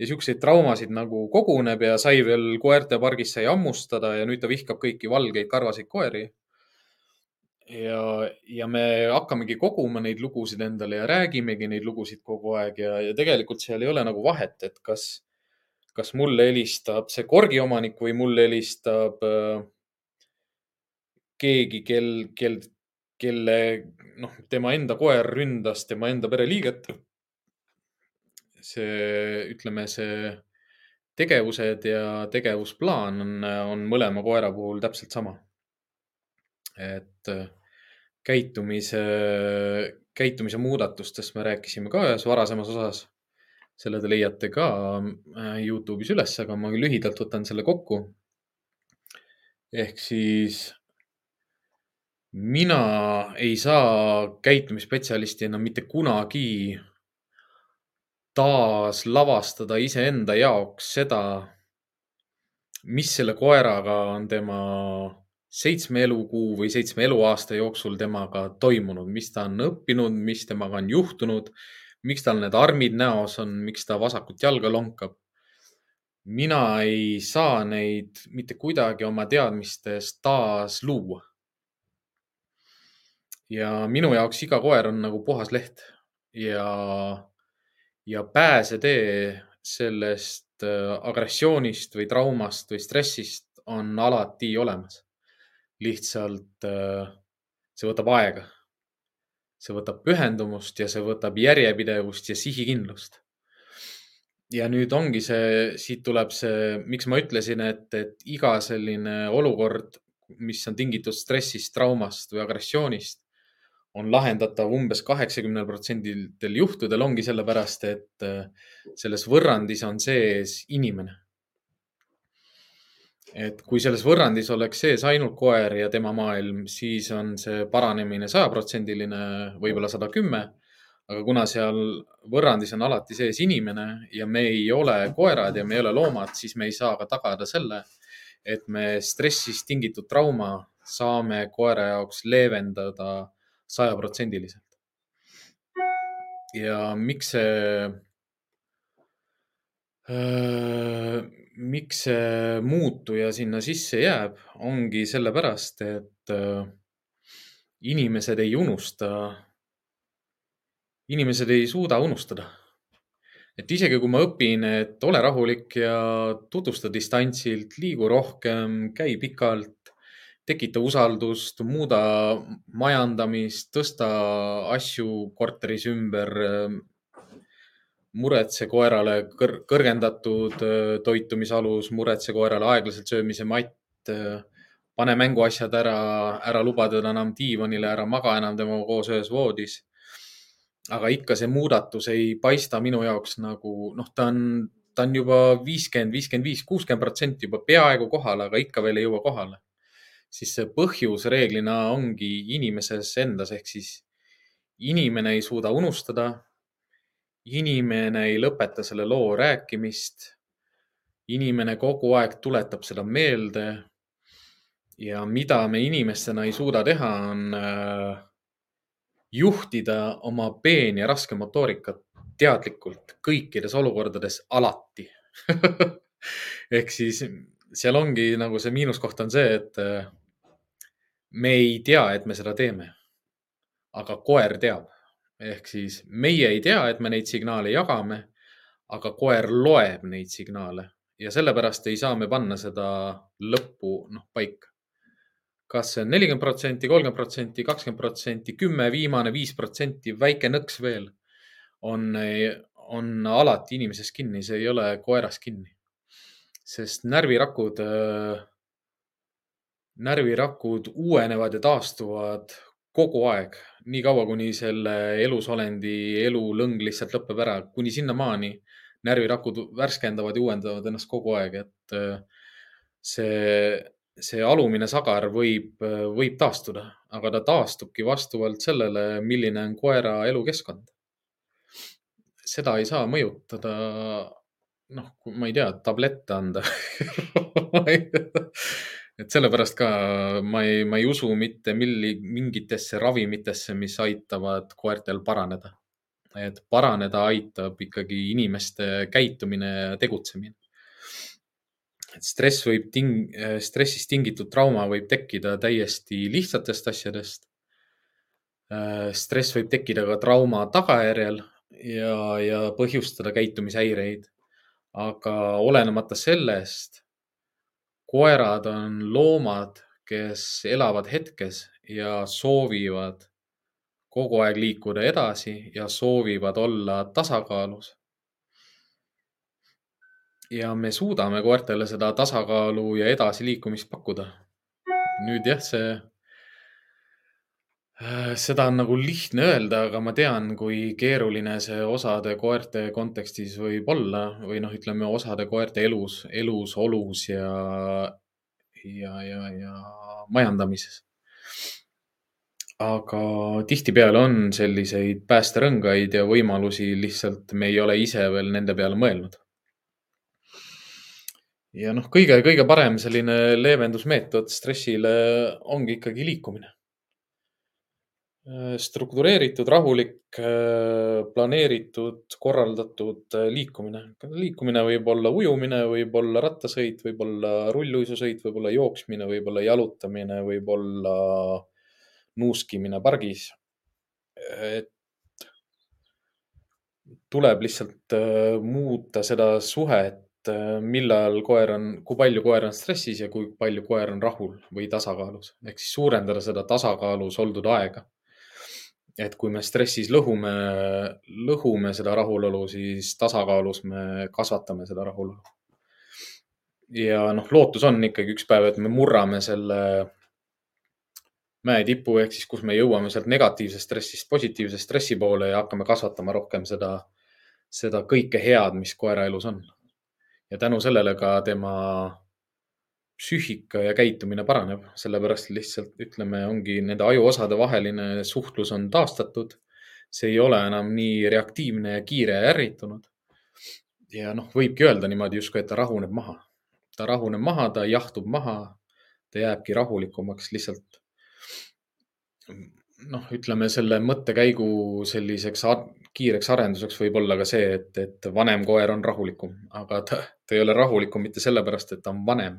Ja siukseid traumasid nagu koguneb ja sai veel koertepargis sai hammustada ja nüüd ta vihkab kõiki valgeid karvaseid koeri. ja, ja me hakkamegi koguma neid lugusid endale ja räägimegi neid lugusid kogu aeg ja, ja tegelikult seal ei ole nagu vahet, et kas, kas mulle helistab see korgiomanik või mulle helistab äh, keegi, kel, kel kelle noh, tema enda koer ründas tema enda pereliiget. See, ütleme, see tegevused ja tegevusplaan on, on mõlema koera puhul täpselt sama. et äh, käitumise, käitumise muudatustest me rääkisime ka ühes varasemas osas. selle te leiate ka äh, Youtube'is üles, aga ma lühidalt võtan selle kokku. ehk siis mina ei saa käitumisspetsialistina mitte kunagi taaslavastada iseenda jaoks seda, mis selle koeraga on tema seitsme elukuu või seitsme eluaasta jooksul temaga toimunud, mis ta on õppinud, mis temaga on juhtunud, miks tal need armid näos on, miks ta vasakut jalga lonkab. mina ei saa neid mitte kuidagi oma teadmistes taas luua. Ja minu jaoks iga koer on nagu puhas leht. Ja, ja pääsetee sellest äh, agressioonist või traumast või stressist on alati olemas. lihtsalt äh, see võtab aega. see võtab pühendumust ja see võtab järjepidevust ja sihikindlust. ja nüüd ongi see, siit tuleb see, miks ma ütlesin, et, et iga selline olukord, mis on tingitud stressist, traumast või agressioonist, on lahendatav umbes kaheksakümnel protsendil juhtudel ongi sellepärast, et äh, selles võrrandis on sees inimene. et kui selles võrrandis oleks sees ainult koer ja tema maailm, siis on see paranemine sajaprotsendiline, võib-olla sada kümme. aga kuna seal võrrandis on alati sees inimene ja me ei ole koerad ja me ei ole loomad, siis me ei saa ka tagada selle, et me stressist tingitud trauma saame koera jaoks leevendada sajaprotsendiliselt. ja miks see äh,, miks see muutuja sinna sisse jääb, ongi sellepärast, et äh, inimesed ei unusta, inimesed ei suuda unustada et isegi kui ma õpin, et ole rahulik ja tutvusta distantsilt, liigu rohkem, käi pikalt, tekita usaldust, muuda majandamist, tõsta asju korteris ümber. muretse koerale kõr kõrgendatud äh, toitumisalus, muretse koerale aeglaselt söömise matt. pane mänguasjad ära, ära luba teda enam diivanile, ära maga enam temaga koos ühes voodis. aga ikka see muudatus ei paista minu jaoks nagu noh, ta on, ta on juba viiskümmend, viiskümmend viis, kuuskümmend protsenti juba peaaegu kohal, aga ikka veel ei jõua kohale siis see põhjus reeglina ongi inimeses endas, ehk siis inimene ei suuda unustada. inimene ei lõpeta selle loo rääkimist. inimene kogu aeg tuletab seda meelde. ja mida me inimestena ei suuda teha, on äh, juhtida oma peen ja raske motoorikat teadlikult kõikides olukordades alati ehk siis seal ongi nagu see miinuskoht on see, et äh, me ei tea, et me seda teeme. aga koer teab. ehk siis meie ei tea, et me neid signaale jagame, aga koer loeb neid signaale ja sellepärast ei saa me panna seda lõppu, noh, paika. kas see on nelikümmend protsenti, kolmkümmend protsenti, kakskümmend protsenti, kümme, viimane viis protsenti, väike nõks veel on, on alati inimeses kinni, see ei ole koeras kinni. sest närvirakud äh, närvirakud uuenevad ja taastuvad kogu aeg, nii kaua, kuni selle elusolendi elulõng lihtsalt lõpeb ära, kuni sinnamaani närvirakud värskendavad ja uuendavad ennast kogu aeg, et äh, see, see alumine sagar võib, võib taastuda, aga ta taastubki vastavalt sellele, milline on koera elukeskkond. seda ei saa mõjutada, noh, ma ei tea, tablette anda et sellepärast ka ma ei, ma ei usu mitte milli, mingitesse ravimitesse, mis aitavad koertel paraneda. et paraneda aitab ikkagi inimeste käitumine ja tegutsemine. et stress võib ting-, stressist tingitud trauma võib tekkida täiesti lihtsatest asjadest. stress võib tekkida ka trauma tagajärjel ja, ja põhjustada käitumishäireid. aga olenemata sellest koerad on loomad, kes elavad hetkes ja soovivad kogu aeg liikuda edasi ja soovivad olla tasakaalus. ja me suudame koertele seda tasakaalu ja edasiliikumist pakkuda. nüüd jah, see seda on nagu lihtne öelda, aga ma tean, kui keeruline see osade koerte kontekstis võib olla või noh, ütleme osade koerte elus, elusolus ja, ja, ja, ja majandamises. aga tihtipeale on selliseid päästerõngaid ja võimalusi, lihtsalt me ei ole ise veel nende peale mõelnud. ja noh, kõige, kõige parem selline leevendusmeetod stressile ongi ikkagi liikumine Äh, struktureeritud, rahulik, äh, planeeritud, korraldatud äh, liikumine. liikumine võib olla ujumine, võib olla rattasõit, võib olla rulluisusõit, võib olla jooksmine, võib olla jalutamine, võib olla nuuskimine pargis. et tuleb lihtsalt muuta seda suhet, millal koer on, kui palju koer on stressis ja kui palju koer on rahul või tasakaalus. ehk siis suurendada seda tasakaalus oldud aega et kui me stressis lõhume, lõhume seda rahulolu, siis tasakaalus me kasvatame seda rahulolu. ja noh, lootus on ikkagi üks päev, et me murrame selle mäetipu ehk siis, kus me jõuame sealt negatiivsest stressist positiivse stressi poole ja hakkame kasvatama rohkem seda, seda kõike head, mis koera elus on. ja tänu sellele ka tema psüühika ja käitumine paraneb, sellepärast lihtsalt ütleme, ongi nende ajuosade vaheline suhtlus on taastatud. see ei ole enam nii reaktiivne ja kiire ja ärritunud. ja noh, võibki öelda niimoodi justkui, et ta rahuneb maha. ta rahuneb maha, ta jahtub maha, ta jääbki rahulikumaks lihtsalt. noh, ütleme selle mõttekäigu selliseks kiireks arenduseks võib olla ka see, et, et vanem koer on rahulikum, aga ta, ta ei ole rahulikum mitte sellepärast, et ta on vanem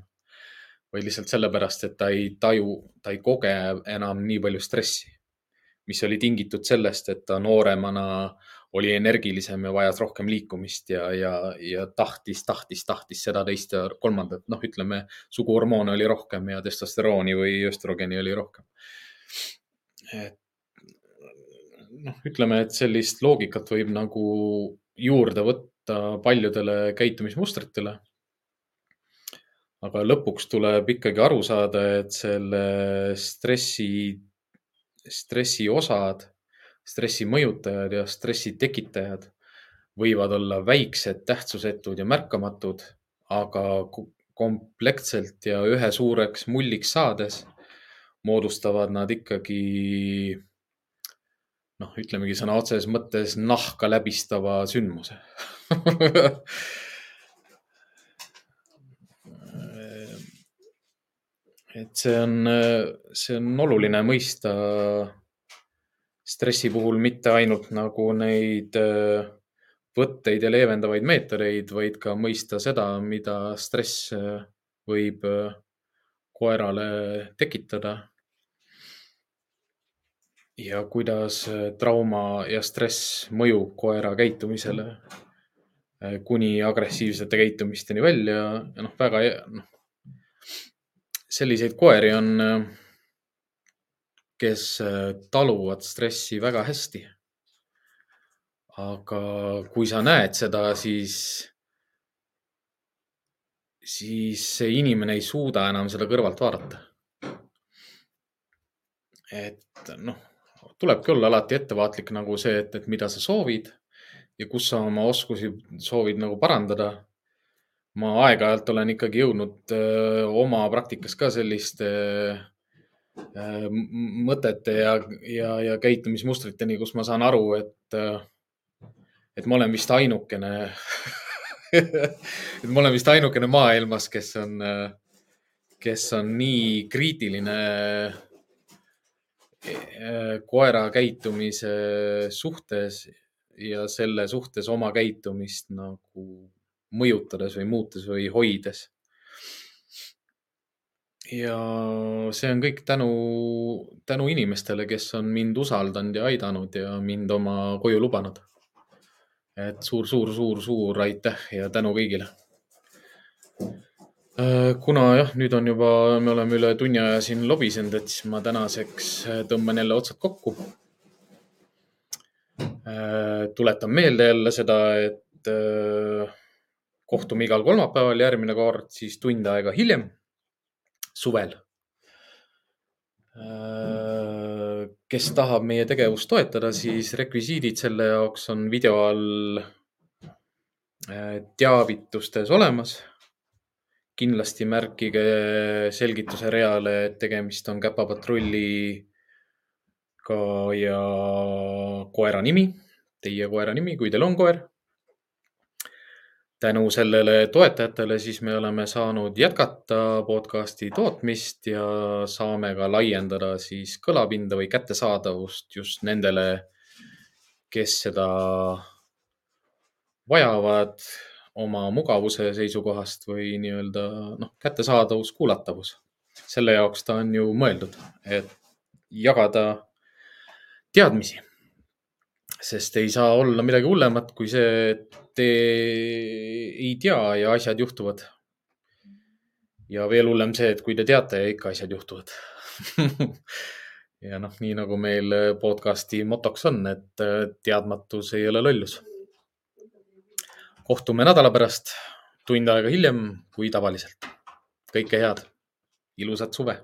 vaid lihtsalt sellepärast, et ta ei taju, ta ei koge enam nii palju stressi, mis oli tingitud sellest, et ta nooremana oli energilisem ja vajas rohkem liikumist ja, ja, ja tahtis, tahtis, tahtis seda, teist ja kolmandat. noh, ütleme suguhormoone oli rohkem ja testosterooni või östrogeni oli rohkem. et noh, ütleme, et sellist loogikat võib nagu juurde võtta paljudele käitumismustritele aga lõpuks tuleb ikkagi aru saada, et selle stressi, stressi osad, stressi mõjutajad ja stressi tekitajad võivad olla väiksed, tähtsusetud ja märkamatud, aga komplektselt ja ühe suureks mulliks saades moodustavad nad ikkagi noh, ütlemegi sõna otseses mõttes nahka läbistava sündmuse et see on, see on oluline mõista stressi puhul mitte ainult nagu neid äh, võtteid ja leevendavaid meetodeid, vaid ka mõista seda, mida stress äh, võib äh, koerale tekitada. ja kuidas trauma ja stress mõjub koera käitumisele kuni agressiivsete käitumisteni välja ja noh, väga noh, selliseid koeri on, kes äh, taluvad stressi väga hästi. aga kui sa näed seda, siis, siis see inimene ei suuda enam seda kõrvalt vaadata. et noh, tulebki olla alati ettevaatlik nagu see, et, et mida sa soovid ja kus sa oma oskusi soovid nagu parandada. Ma aeg-ajalt olen ikkagi jõudnud öö, oma praktikas ka selliste öö, mõtete ja, ja, ja käitumismustriteni, kus ma saan aru, et, et ma olen vist ainukene et ma olen vist ainukene maailmas, kes on, kes on nii kriitiline koera käitumise suhtes ja selle suhtes oma käitumist nagu mõjutades või muutes või hoides. ja see on kõik tänu, tänu inimestele, kes on mind usaldanud ja aidanud ja mind oma koju lubanud. et suur, suur, suur, suur aitäh ja tänu kõigile. Äh, kuna jah, nüüd on juba, me oleme üle tunni aja siin lobisenud, et siis ma tänaseks tõmban jälle otsad kokku Äh, tuletan meelde jälle seda, et äh, kohtume igal kolmapäeval, järgmine kord siis tund aega hiljem, suvel. Äh, kes tahab meie tegevust toetada, siis rekvisiidid selle jaoks on video all teavitustes olemas. kindlasti märkige selgituse reale, et tegemist on käpapatrulli ka ja koera nimi, teie koera nimi, kui teil on koer. Tänu sellele toetajatele siis me oleme saanud jätkata podcasti tootmist ja saame ka laiendada siis kõlapinda või kättesaadavust just nendele, kes seda vajavad oma mugavuse seisukohast või nii-öelda noh, kättesaadavus, kuulatavus. selle jaoks ta on ju mõeldud, et jagada teadmisi. sest ei saa olla midagi hullemat kui see, et te ei tea ja asjad juhtuvad. ja veel hullem see, et kui te teate ja ikka asjad juhtuvad ja noh, nii nagu meil podcast'i motoks on, et teadmatus ei ole lollus. kohtume nädala pärast, tund aega hiljem kui tavaliselt. kõike head, ilusat suve